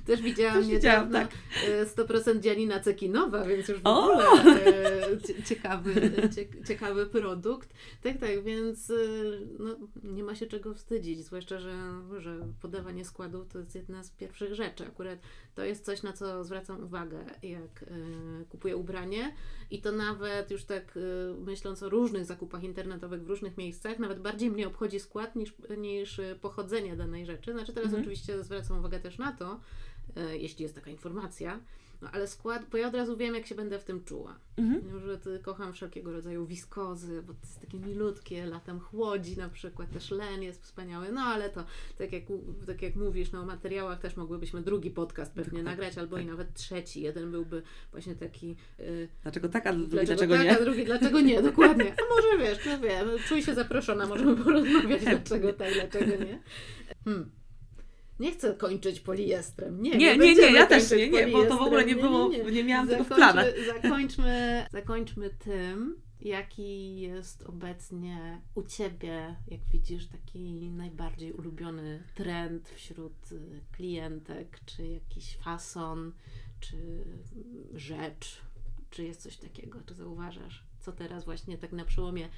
Też widziałam Też widziałam, niedawno tak. e, 100% dzianina cekinowa, więc już w ogóle e, cie- ciekawy, cie- ciekawy produkt. Tak, tak, więc e, no, nie ma się czego wstydzić, zwłaszcza, że, że podawanie składów to jest jedna z pierwszych rzeczy. Akurat to jest coś, na co zwracam uwagę, jak e, kupuję ubranie i to nawet już tak e, myśląc o różnych zakupach internetowych w różnych miejscach, nawet bardziej mnie obchodzi skład niż, niż e, pochodzenie danej rzeczy. Znaczy teraz Mhm. oczywiście zwracam uwagę też na to, e, jeśli jest taka informacja, no ale skład, bo ja od razu wiem, jak się będę w tym czuła. Mhm. Że ty kocham wszelkiego rodzaju wiskozy, bo to jest takie milutkie, latem chłodzi na przykład, też len jest wspaniały, no ale to tak jak, tak jak mówisz, no o materiałach też mogłybyśmy drugi podcast pewnie Dokładnie, nagrać, albo i tak. nawet trzeci. Jeden byłby właśnie taki y, Dlaczego tak, a drugi Dlaczego, dlaczego tak, nie? a drugi dlaczego nie, dokładnie. A może wiesz, no wiem, czuj się zaproszona, możemy porozmawiać, dlaczego tak, dlaczego nie. Hmm. Nie chcę kończyć poliestrem. Nie, Nie, nie, nie, ja też nie, nie, bo to w ogóle nie było, nie miałam tego w Zakończmy- planach. Zakończmy, zakończmy tym, jaki jest obecnie u Ciebie, jak widzisz, taki najbardziej ulubiony trend wśród y, klientek, czy jakiś fason, czy rzecz, czy jest coś takiego, czy zauważasz, co teraz właśnie tak na przełomie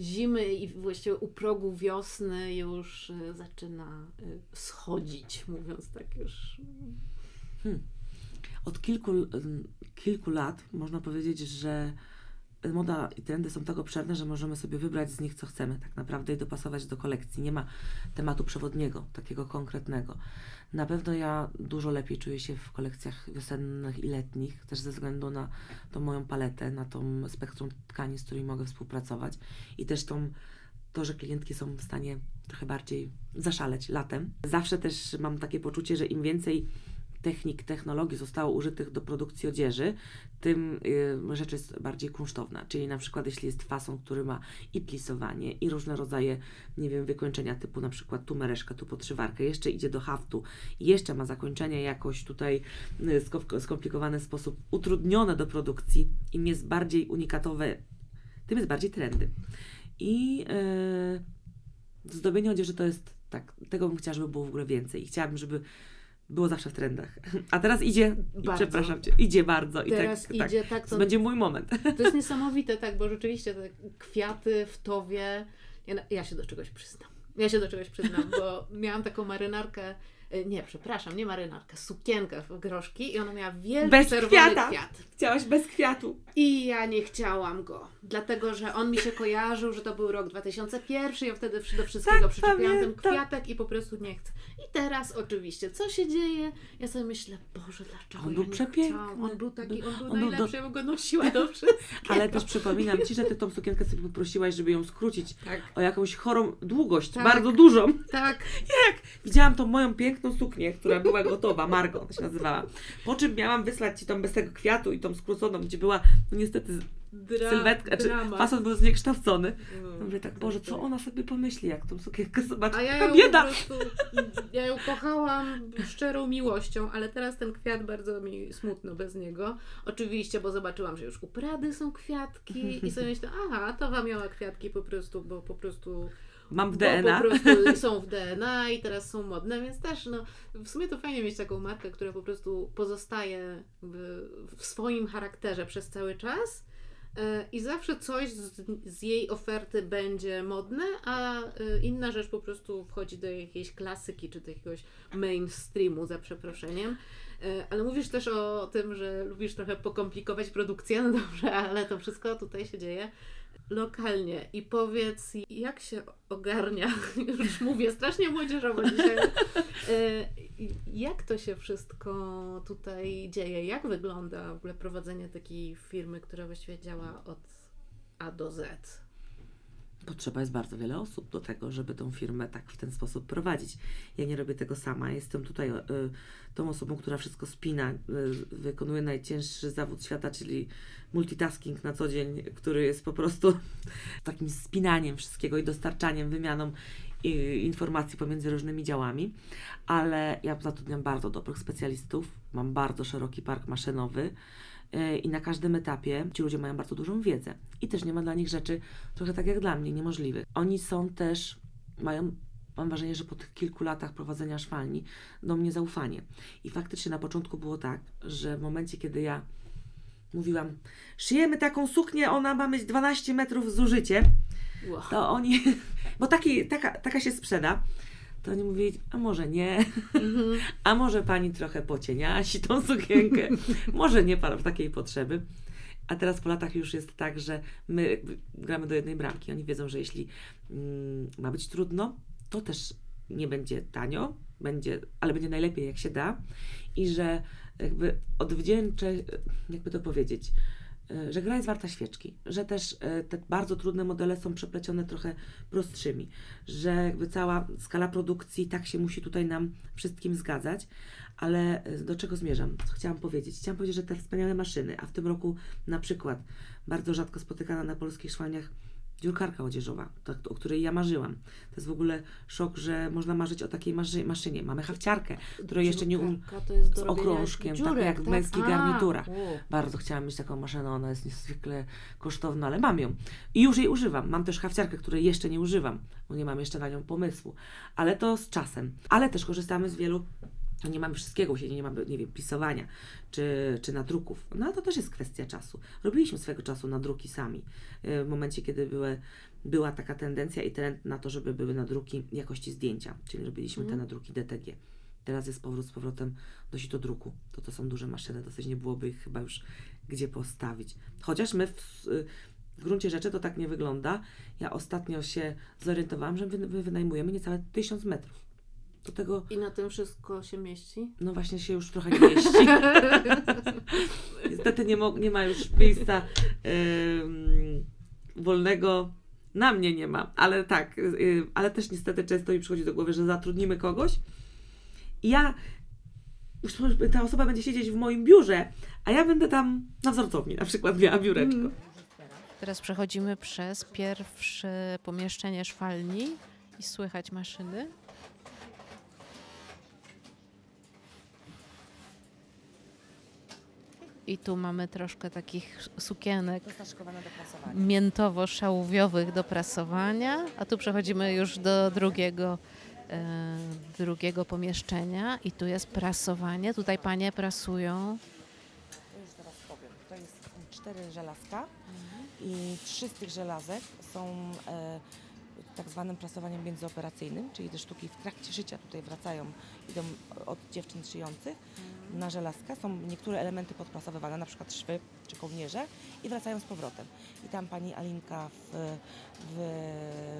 zimy i właściwie u progu wiosny już y, zaczyna y, schodzić, mówiąc tak już. Od kilku, ym, kilku lat można powiedzieć, że moda i trendy są tak obszerne, że możemy sobie wybrać z nich, co chcemy tak naprawdę i dopasować do kolekcji. Nie ma tematu przewodniego, takiego konkretnego. Na pewno ja dużo lepiej czuję się w kolekcjach wiosennych i letnich, też ze względu na tą moją paletę, na tą spektrum tkanin, z którymi mogę współpracować i też tą, to, że klientki są w stanie trochę bardziej zaszaleć latem. Zawsze też mam takie poczucie, że im więcej technik, technologii zostało użytych do produkcji odzieży, tym y, rzecz jest bardziej kunsztowna. Czyli na przykład jeśli jest fason, który ma i plisowanie, i różne rodzaje, nie wiem, wykończenia typu na przykład tu mereszka, tu podszywarkę, jeszcze idzie do haftu jeszcze ma zakończenie jakoś tutaj y, sko- skomplikowany sposób, utrudnione do produkcji, im jest bardziej unikatowe, tym jest bardziej trendy. I y, zdobienie odzieży to jest tak, tego bym chciała, żeby było w ogóle więcej i chciałabym, żeby było zawsze w trendach. A teraz idzie, Bardzo. przepraszam Cię, idzie bardzo i Teraz tak, tak. idzie tak, To to, będzie mój moment. to jest niesamowite, tak, bo rzeczywiście te kwiaty w towie, ja, ja się do czegoś przyznam. Ja się do czegoś przyznam, bo miałam taką marynarkę e, nie, przepraszam, nie marynarkę, sukienkę w groszki i ona miała wielki Bez czerwony kwiata. kwiat. Chciałaś bez kwiatu. I ja nie chciałam go, dlatego że on mi się kojarzył, że to był rok 2001, ja wtedy do wszystkiego Tak, przyczepiłam ten kwiatek i po prostu nie chcę. I teraz oczywiście, co się dzieje? Ja sobie myślę, Boże, dlaczego On był przepiękny. chciałam? On był taki, on był On był do- najlepszy, ja go nosiła do wszystkiego. Ale też przypominam Ci, że Ty tą sukienkę sobie poprosiłaś, żeby ją skrócić Tak, o jakąś chorą długość, Tak. bardzo dużą. tak. Widziałam tą moją piękną suknię, która była gotowa, Margo ona się nazywała. Po czym miałam wysłać Ci tą bez tego kwiatu i tą skróconą, gdzie była, no niestety, Dra- sylwetka, czy dramat. fason był zniekształcony. Mm. Mówię tak, Boże, co ona sobie pomyśli, jak tą sukienkę zobaczy? A ja ją bieda! po prostu, ja ją kochałam szczerą miłością, ale teraz ten kwiat bardzo mi smutno bez niego. Oczywiście, bo zobaczyłam, że już u Prady są kwiatki i sobie myślę, aha, to wam miała kwiatki po prostu, bo po prostu Mam w bo DNA. po prostu są w DNA i teraz są modne, więc też no, w sumie to fajnie mieć taką markę, która po prostu pozostaje w, w swoim charakterze przez cały czas i zawsze coś z, z jej oferty będzie modne, a e, inna rzecz po prostu wchodzi do jakiejś klasyki czy do jakiegoś mainstreamu za przeproszeniem. E, Ale mówisz też o tym, że lubisz trochę pokomplikować produkcję, no dobrze, ale to wszystko tutaj się dzieje lokalnie i powiedz, jak się ogarnia, już mówię strasznie młodzieżowo dzisiaj, E, jak to się wszystko tutaj dzieje? Jak wygląda w ogóle prowadzenie takiej firmy, która właściwie działa od A do Z? Potrzeba jest bardzo wiele osób do tego, żeby tą firmę tak w ten sposób prowadzić. Ja nie robię tego sama. Jestem tutaj y, tą osobą, która wszystko spina, y, wykonuje najcięższy zawód świata, czyli multitasking na co dzień, który jest po prostu takim spinaniem wszystkiego i dostarczaniem, wymianą y, informacji pomiędzy różnymi działami. Ale ja zatrudniam bardzo dobrych specjalistów, mam bardzo szeroki park maszynowy. I na każdym etapie ci ludzie mają bardzo dużą wiedzę. I też nie ma dla nich rzeczy trochę tak jak dla mnie, niemożliwych. Oni są też, mają, mam wrażenie, że po tych kilku latach prowadzenia szwalni, do mnie zaufanie. I faktycznie na początku było tak, że w momencie, kiedy ja mówiłam, szyjemy taką suknię, ona ma mieć 12 metrów zużycie, Wow. to oni, bo taki, taka, taka się sprzeda, to oni mówili, a może nie, Mhm. a może pani trochę pocieniasi tą sukienkę, może nie ma takiej potrzeby. A teraz po latach już jest tak, że my gramy do jednej bramki. Oni wiedzą, że jeśli mm, ma być trudno, to też nie będzie tanio, będzie, ale będzie najlepiej jak się da i że jakby odwdzięczę, jakby to powiedzieć, że gra jest warta świeczki, że też e, te bardzo trudne modele są przeplecione trochę prostszymi, że jakby cała skala produkcji tak się musi tutaj nam wszystkim zgadzać, ale e, do czego zmierzam? Co chciałam powiedzieć? Chciałam powiedzieć, że te wspaniałe maszyny, a w tym roku na przykład bardzo rzadko spotykana na polskich szwalniach dziurkarka odzieżowa, ta, o której ja marzyłam. To jest w ogóle szok, że można marzyć o takiej maszy- maszynie. Mamy hawciarkę, której jeszcze nie um... Z okrążkiem, taką dziurek, jak w tak? męskich A, garniturach. Bardzo chciałam mieć taką maszynę, ona jest niezwykle kosztowna, ale mam ją. I już jej używam. Mam też hawciarkę, której jeszcze nie używam, bo nie mam jeszcze na nią pomysłu. Ale to z czasem. Ale też korzystamy z wielu nie mamy wszystkiego u siebie, nie mamy, nie wiem, pisowania czy, czy nadruków. No ale to też jest kwestia czasu. Robiliśmy swego czasu nadruki sami. y, W momencie, kiedy były, była taka tendencja i trend na to, żeby były nadruki jakości zdjęcia, czyli robiliśmy te Mhm. nadruki DTG. Teraz jest powrót z powrotem do sitodruku. To to są duże maszyny, dosyć nie byłoby ich chyba już gdzie postawić. Chociaż my w, w gruncie rzeczy to tak nie wygląda. Ja ostatnio się zorientowałam, że my wynajmujemy niecałe 1000 metrów. Do tego I na tym wszystko się mieści? no właśnie się już trochę nie mieści. Niestety nie, mo- nie ma już miejsca ym, wolnego. Na mnie nie ma, ale tak, y, ale też niestety często mi przychodzi do głowy, że zatrudnimy kogoś i ja, już ta osoba będzie siedzieć w moim biurze, a ja będę tam na wzorcowni na przykład miała biureczko. Teraz przechodzimy przez pierwsze pomieszczenie szwalni i słychać maszyny. I tu mamy troszkę takich sukienek Dostaszkowane do prasowania. miętowo-szałwiowych do prasowania, a tu przechodzimy już do drugiego, e, drugiego pomieszczenia i tu jest prasowanie. Tutaj panie prasują. To już zaraz powiem. To jest cztery żelazka i trzy z tych żelazek są e, tak zwanym prasowaniem międzyoperacyjnym, czyli te sztuki w trakcie szycia tutaj wracają, idą od dziewczyn szyjących na żelazka. Są niektóre elementy podprasowywane, na przykład szwy czy kołnierze i wracają z powrotem. I tam pani Alinka w, w,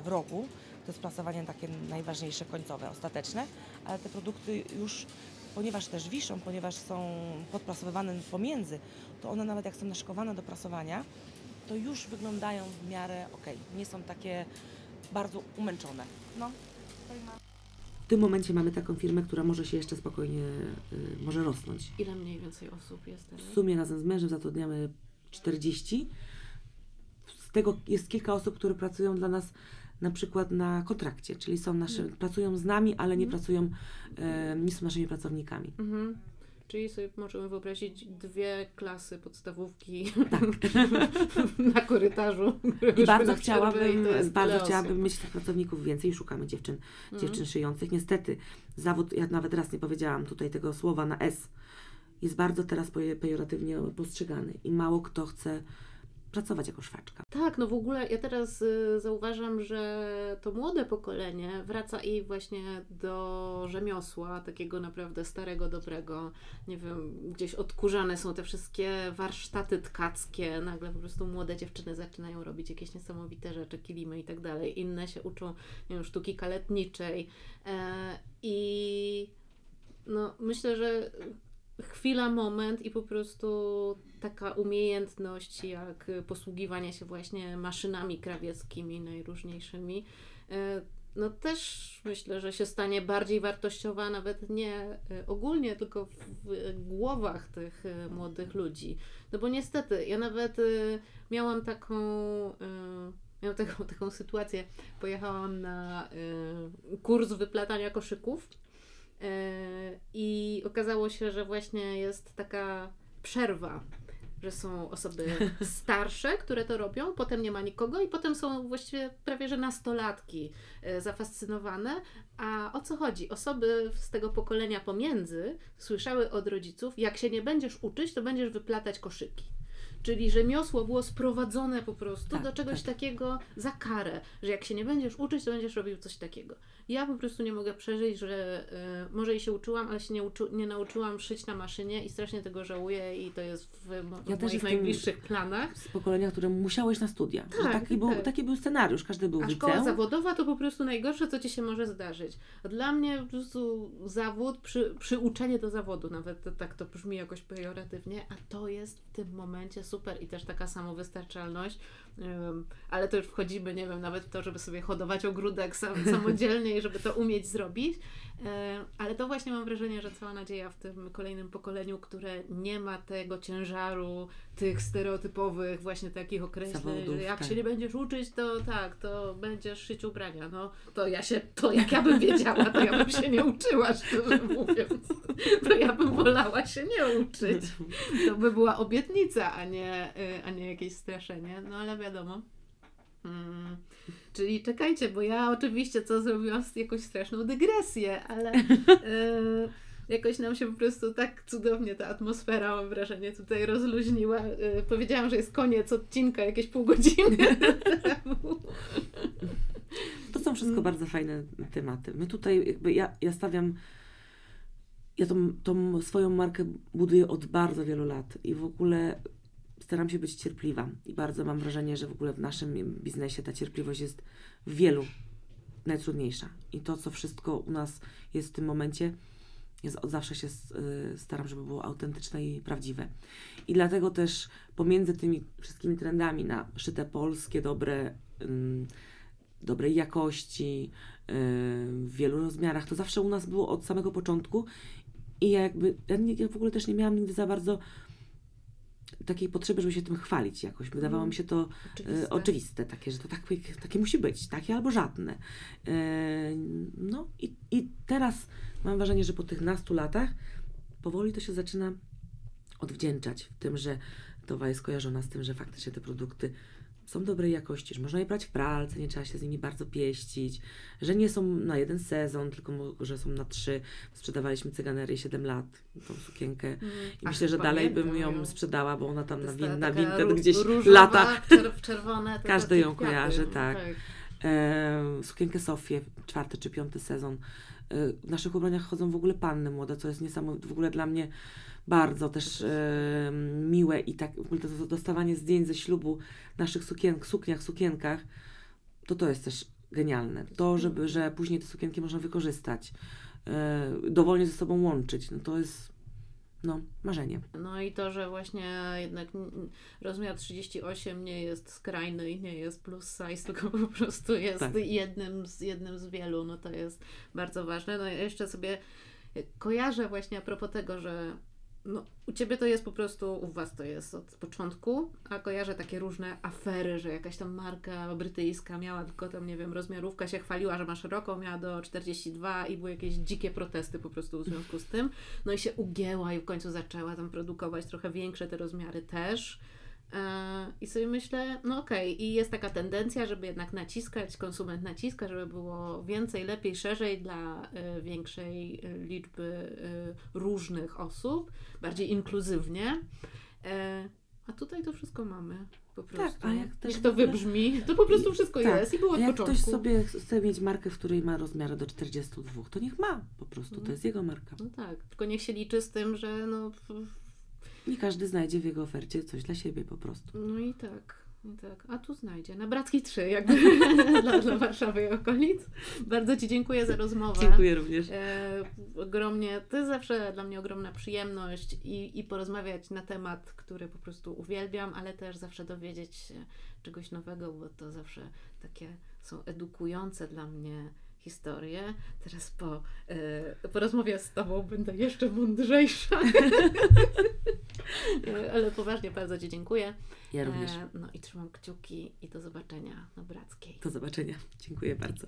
w rogu, to jest prasowanie takie najważniejsze, końcowe, ostateczne, ale te produkty już, ponieważ też wiszą, ponieważ są podprasowywane pomiędzy, to one nawet jak są naszykowane do prasowania, to już wyglądają w miarę ok, nie są takie bardzo umęczone. No. W tym momencie mamy taką firmę, która może się jeszcze spokojnie, y, może rosnąć. Ile mniej więcej osób jest teraz? W sumie razem z mężem zatrudniamy 40. Z tego jest kilka osób, które pracują dla nas na przykład na kontrakcie, czyli są nasze, pracują z nami, ale nie pracują, e, nie są naszymi pracownikami. Mhm. Czyli sobie możemy wyobrazić dwie klasy podstawówki na korytarzu. I bardzo chciałabym, i bardzo chciałabym mieć tych pracowników więcej. Szukamy dziewczyn, Mhm. dziewczyn szyjących. Niestety, zawód, ja nawet raz nie powiedziałam tutaj tego słowa na S, jest bardzo teraz pejo- pejoratywnie postrzegany i mało kto chce pracować jako szwaczka. Tak, no w ogóle ja teraz y, zauważam, że to młode pokolenie wraca i właśnie do rzemiosła, takiego naprawdę starego, dobrego. Nie wiem, gdzieś odkurzane są te wszystkie warsztaty tkackie. Nagle po prostu młode dziewczyny zaczynają robić jakieś niesamowite rzeczy, kilimy i tak dalej. Inne się uczą, nie wiem, sztuki kaletniczej. E, I no, myślę, że chwila, moment i po prostu taka umiejętność jak posługiwanie się właśnie maszynami krawieckimi najróżniejszymi, e, no też myślę, że się stanie bardziej wartościowa nawet nie e, ogólnie, tylko w głowach tych e, młodych ludzi. No bo niestety, ja nawet miałam taką, miałam taką, taką sytuację, pojechałam na kurs wyplatania koszyków I okazało się, że właśnie jest taka przerwa, że są osoby starsze, które to robią, potem nie ma nikogo i potem są właściwie prawie że nastolatki e, zafascynowane. A o co chodzi? Osoby z tego pokolenia pomiędzy słyszały od rodziców, jak się nie będziesz uczyć, to będziesz wyplatać koszyki. Czyli rzemiosło było sprowadzone po prostu Tak, do czegoś tak. takiego za karę, że jak się nie będziesz uczyć, to będziesz robił coś takiego. Ja po prostu nie mogę przeżyć, że y, może i się uczyłam, ale się nie, uczy, nie nauczyłam szyć na maszynie i strasznie tego żałuję i to jest w, mo- Ja w moich najbliższych planach. Z pokolenia, które musiałeś na studia. Tak, taki, był, tak. taki był scenariusz, każdy był A w szkoła liceum. zawodowa to po prostu najgorsze, co ci się może zdarzyć. A dla mnie po prostu zawód, przy, przyuczenie do zawodu, nawet tak to brzmi jakoś pejoratywnie, a to jest w tym momencie super i też taka samowystarczalność. Ale to już wchodzimy, nie wiem, nawet w to, żeby sobie hodować ogródek sam, samodzielnie i żeby to umieć zrobić. Ale to właśnie mam wrażenie, że cała nadzieja w tym kolejnym pokoleniu, które nie ma tego ciężaru tych stereotypowych właśnie takich określeń, Zawodów, że jak tak. się nie będziesz uczyć, to tak, to będziesz szyć ubrania. No to ja się, to jak ja bym wiedziała, to ja bym się nie uczyła, szczerze mówiąc. To ja bym wolała się nie uczyć. To by była obietnica, a nie, y, a nie jakieś straszenie. No ale wiadomo. Mm, czyli czekajcie, bo ja oczywiście co zrobiłam z jakąś straszną dygresję, ale y, jakoś nam się po prostu tak cudownie ta atmosfera, mam wrażenie, tutaj rozluźniła. Y, powiedziałam, że jest koniec odcinka jakieś pół godziny temu. To są wszystko bardzo fajne tematy. My tutaj, jakby ja, ja stawiam, ja tą, tą swoją markę buduję od bardzo wielu lat i w ogóle staram się być cierpliwa i bardzo mam wrażenie, że w ogóle w naszym biznesie ta cierpliwość jest w wielu najtrudniejsza. I to, co wszystko u nas jest w tym momencie, jest od zawsze się y, staram, żeby było autentyczne i prawdziwe. I dlatego też pomiędzy tymi wszystkimi trendami na szyte polskie, dobre, ym, dobrej jakości, yy, w wielu rozmiarach, to zawsze u nas było od samego początku i ja jakby, ja, nie, ja w ogóle też nie miałam nigdy za bardzo takiej potrzeby, żeby się tym chwalić jakoś. Wydawało mi się to Oczywiste. e, oczywiste, takie, że to tak, takie musi być, takie albo żadne. E, no i, i teraz mam wrażenie, że po tych nastu latach powoli to się zaczyna odwdzięczać w tym, że towa jest kojarzona z tym, że faktycznie te produkty są dobrej jakości, że można je brać w pralce, nie trzeba się z nimi bardzo pieścić, że nie są na jeden sezon, tylko że są na trzy. Sprzedawaliśmy cyganerię 7 lat, tą sukienkę i Ach, myślę, że dalej bym ją ją. sprzedała, bo ona tam na, win, na Vinted gdzieś różowa, lata. W czerwone. Każdy ją kojarzy, tak. e, sukienkę Sofię, czwarty czy piąty sezon. E, w naszych ubraniach chodzą w ogóle panny młode, co jest niesamowite, w ogóle dla mnie bardzo też e, miłe i tak w dostawanie zdjęć ze ślubu naszych sukien, sukniach, sukienkach, to to jest też genialne. To, żeby, że później te sukienki można wykorzystać, e, dowolnie ze sobą łączyć, no to jest no, marzenie. No i to, że właśnie jednak rozmiar 38 nie jest skrajny i nie jest plus size, tylko po prostu jest Tak. jednym, z, jednym z wielu, no to jest bardzo ważne. No i jeszcze sobie kojarzę właśnie a propos tego, że no, u Ciebie to jest po prostu, u Was to jest od początku, a kojarzę takie różne afery, że jakaś tam marka brytyjska miała tylko tam, nie wiem, rozmiarówka się chwaliła, że ma szeroką, miała do 42 i były jakieś dzikie protesty po prostu w związku z tym. No i się ugięła i w końcu zaczęła tam produkować trochę większe te rozmiary też. E, I sobie myślę, no okej, i jest taka tendencja, żeby jednak naciskać, konsument naciska, żeby było więcej, lepiej, szerzej dla e, większej e, liczby różnych osób, bardziej inkluzywnie. A tutaj to wszystko mamy po prostu. a jak też w to ogóle- wybrzmi, to po prostu wszystko Tak, jest i było od Jak początku. ktoś sobie chce mieć markę, w której ma rozmiary do 42, to niech ma po prostu, to Mhm. jest jego marka. No tak, tylko niech się liczy z tym, że no, I każdy znajdzie w jego ofercie coś dla siebie po prostu. No i tak, i tak. A tu znajdzie. Na Brackiej 3, jakby dla, dla Warszawy i okolic. Bardzo Ci dziękuję za rozmowę. Dziękuję również. E, ogromnie, to jest zawsze dla mnie ogromna przyjemność i, i porozmawiać na temat, który po prostu uwielbiam, ale też zawsze dowiedzieć się czegoś nowego, bo to zawsze takie są edukujące dla mnie historie. Teraz po, e, po rozmowie z Tobą będę jeszcze mądrzejsza. E, ale poważnie bardzo Ci dziękuję. Ja również. E, no i trzymam kciuki i do zobaczenia na Brackiej. Do zobaczenia. Dziękuję bardzo.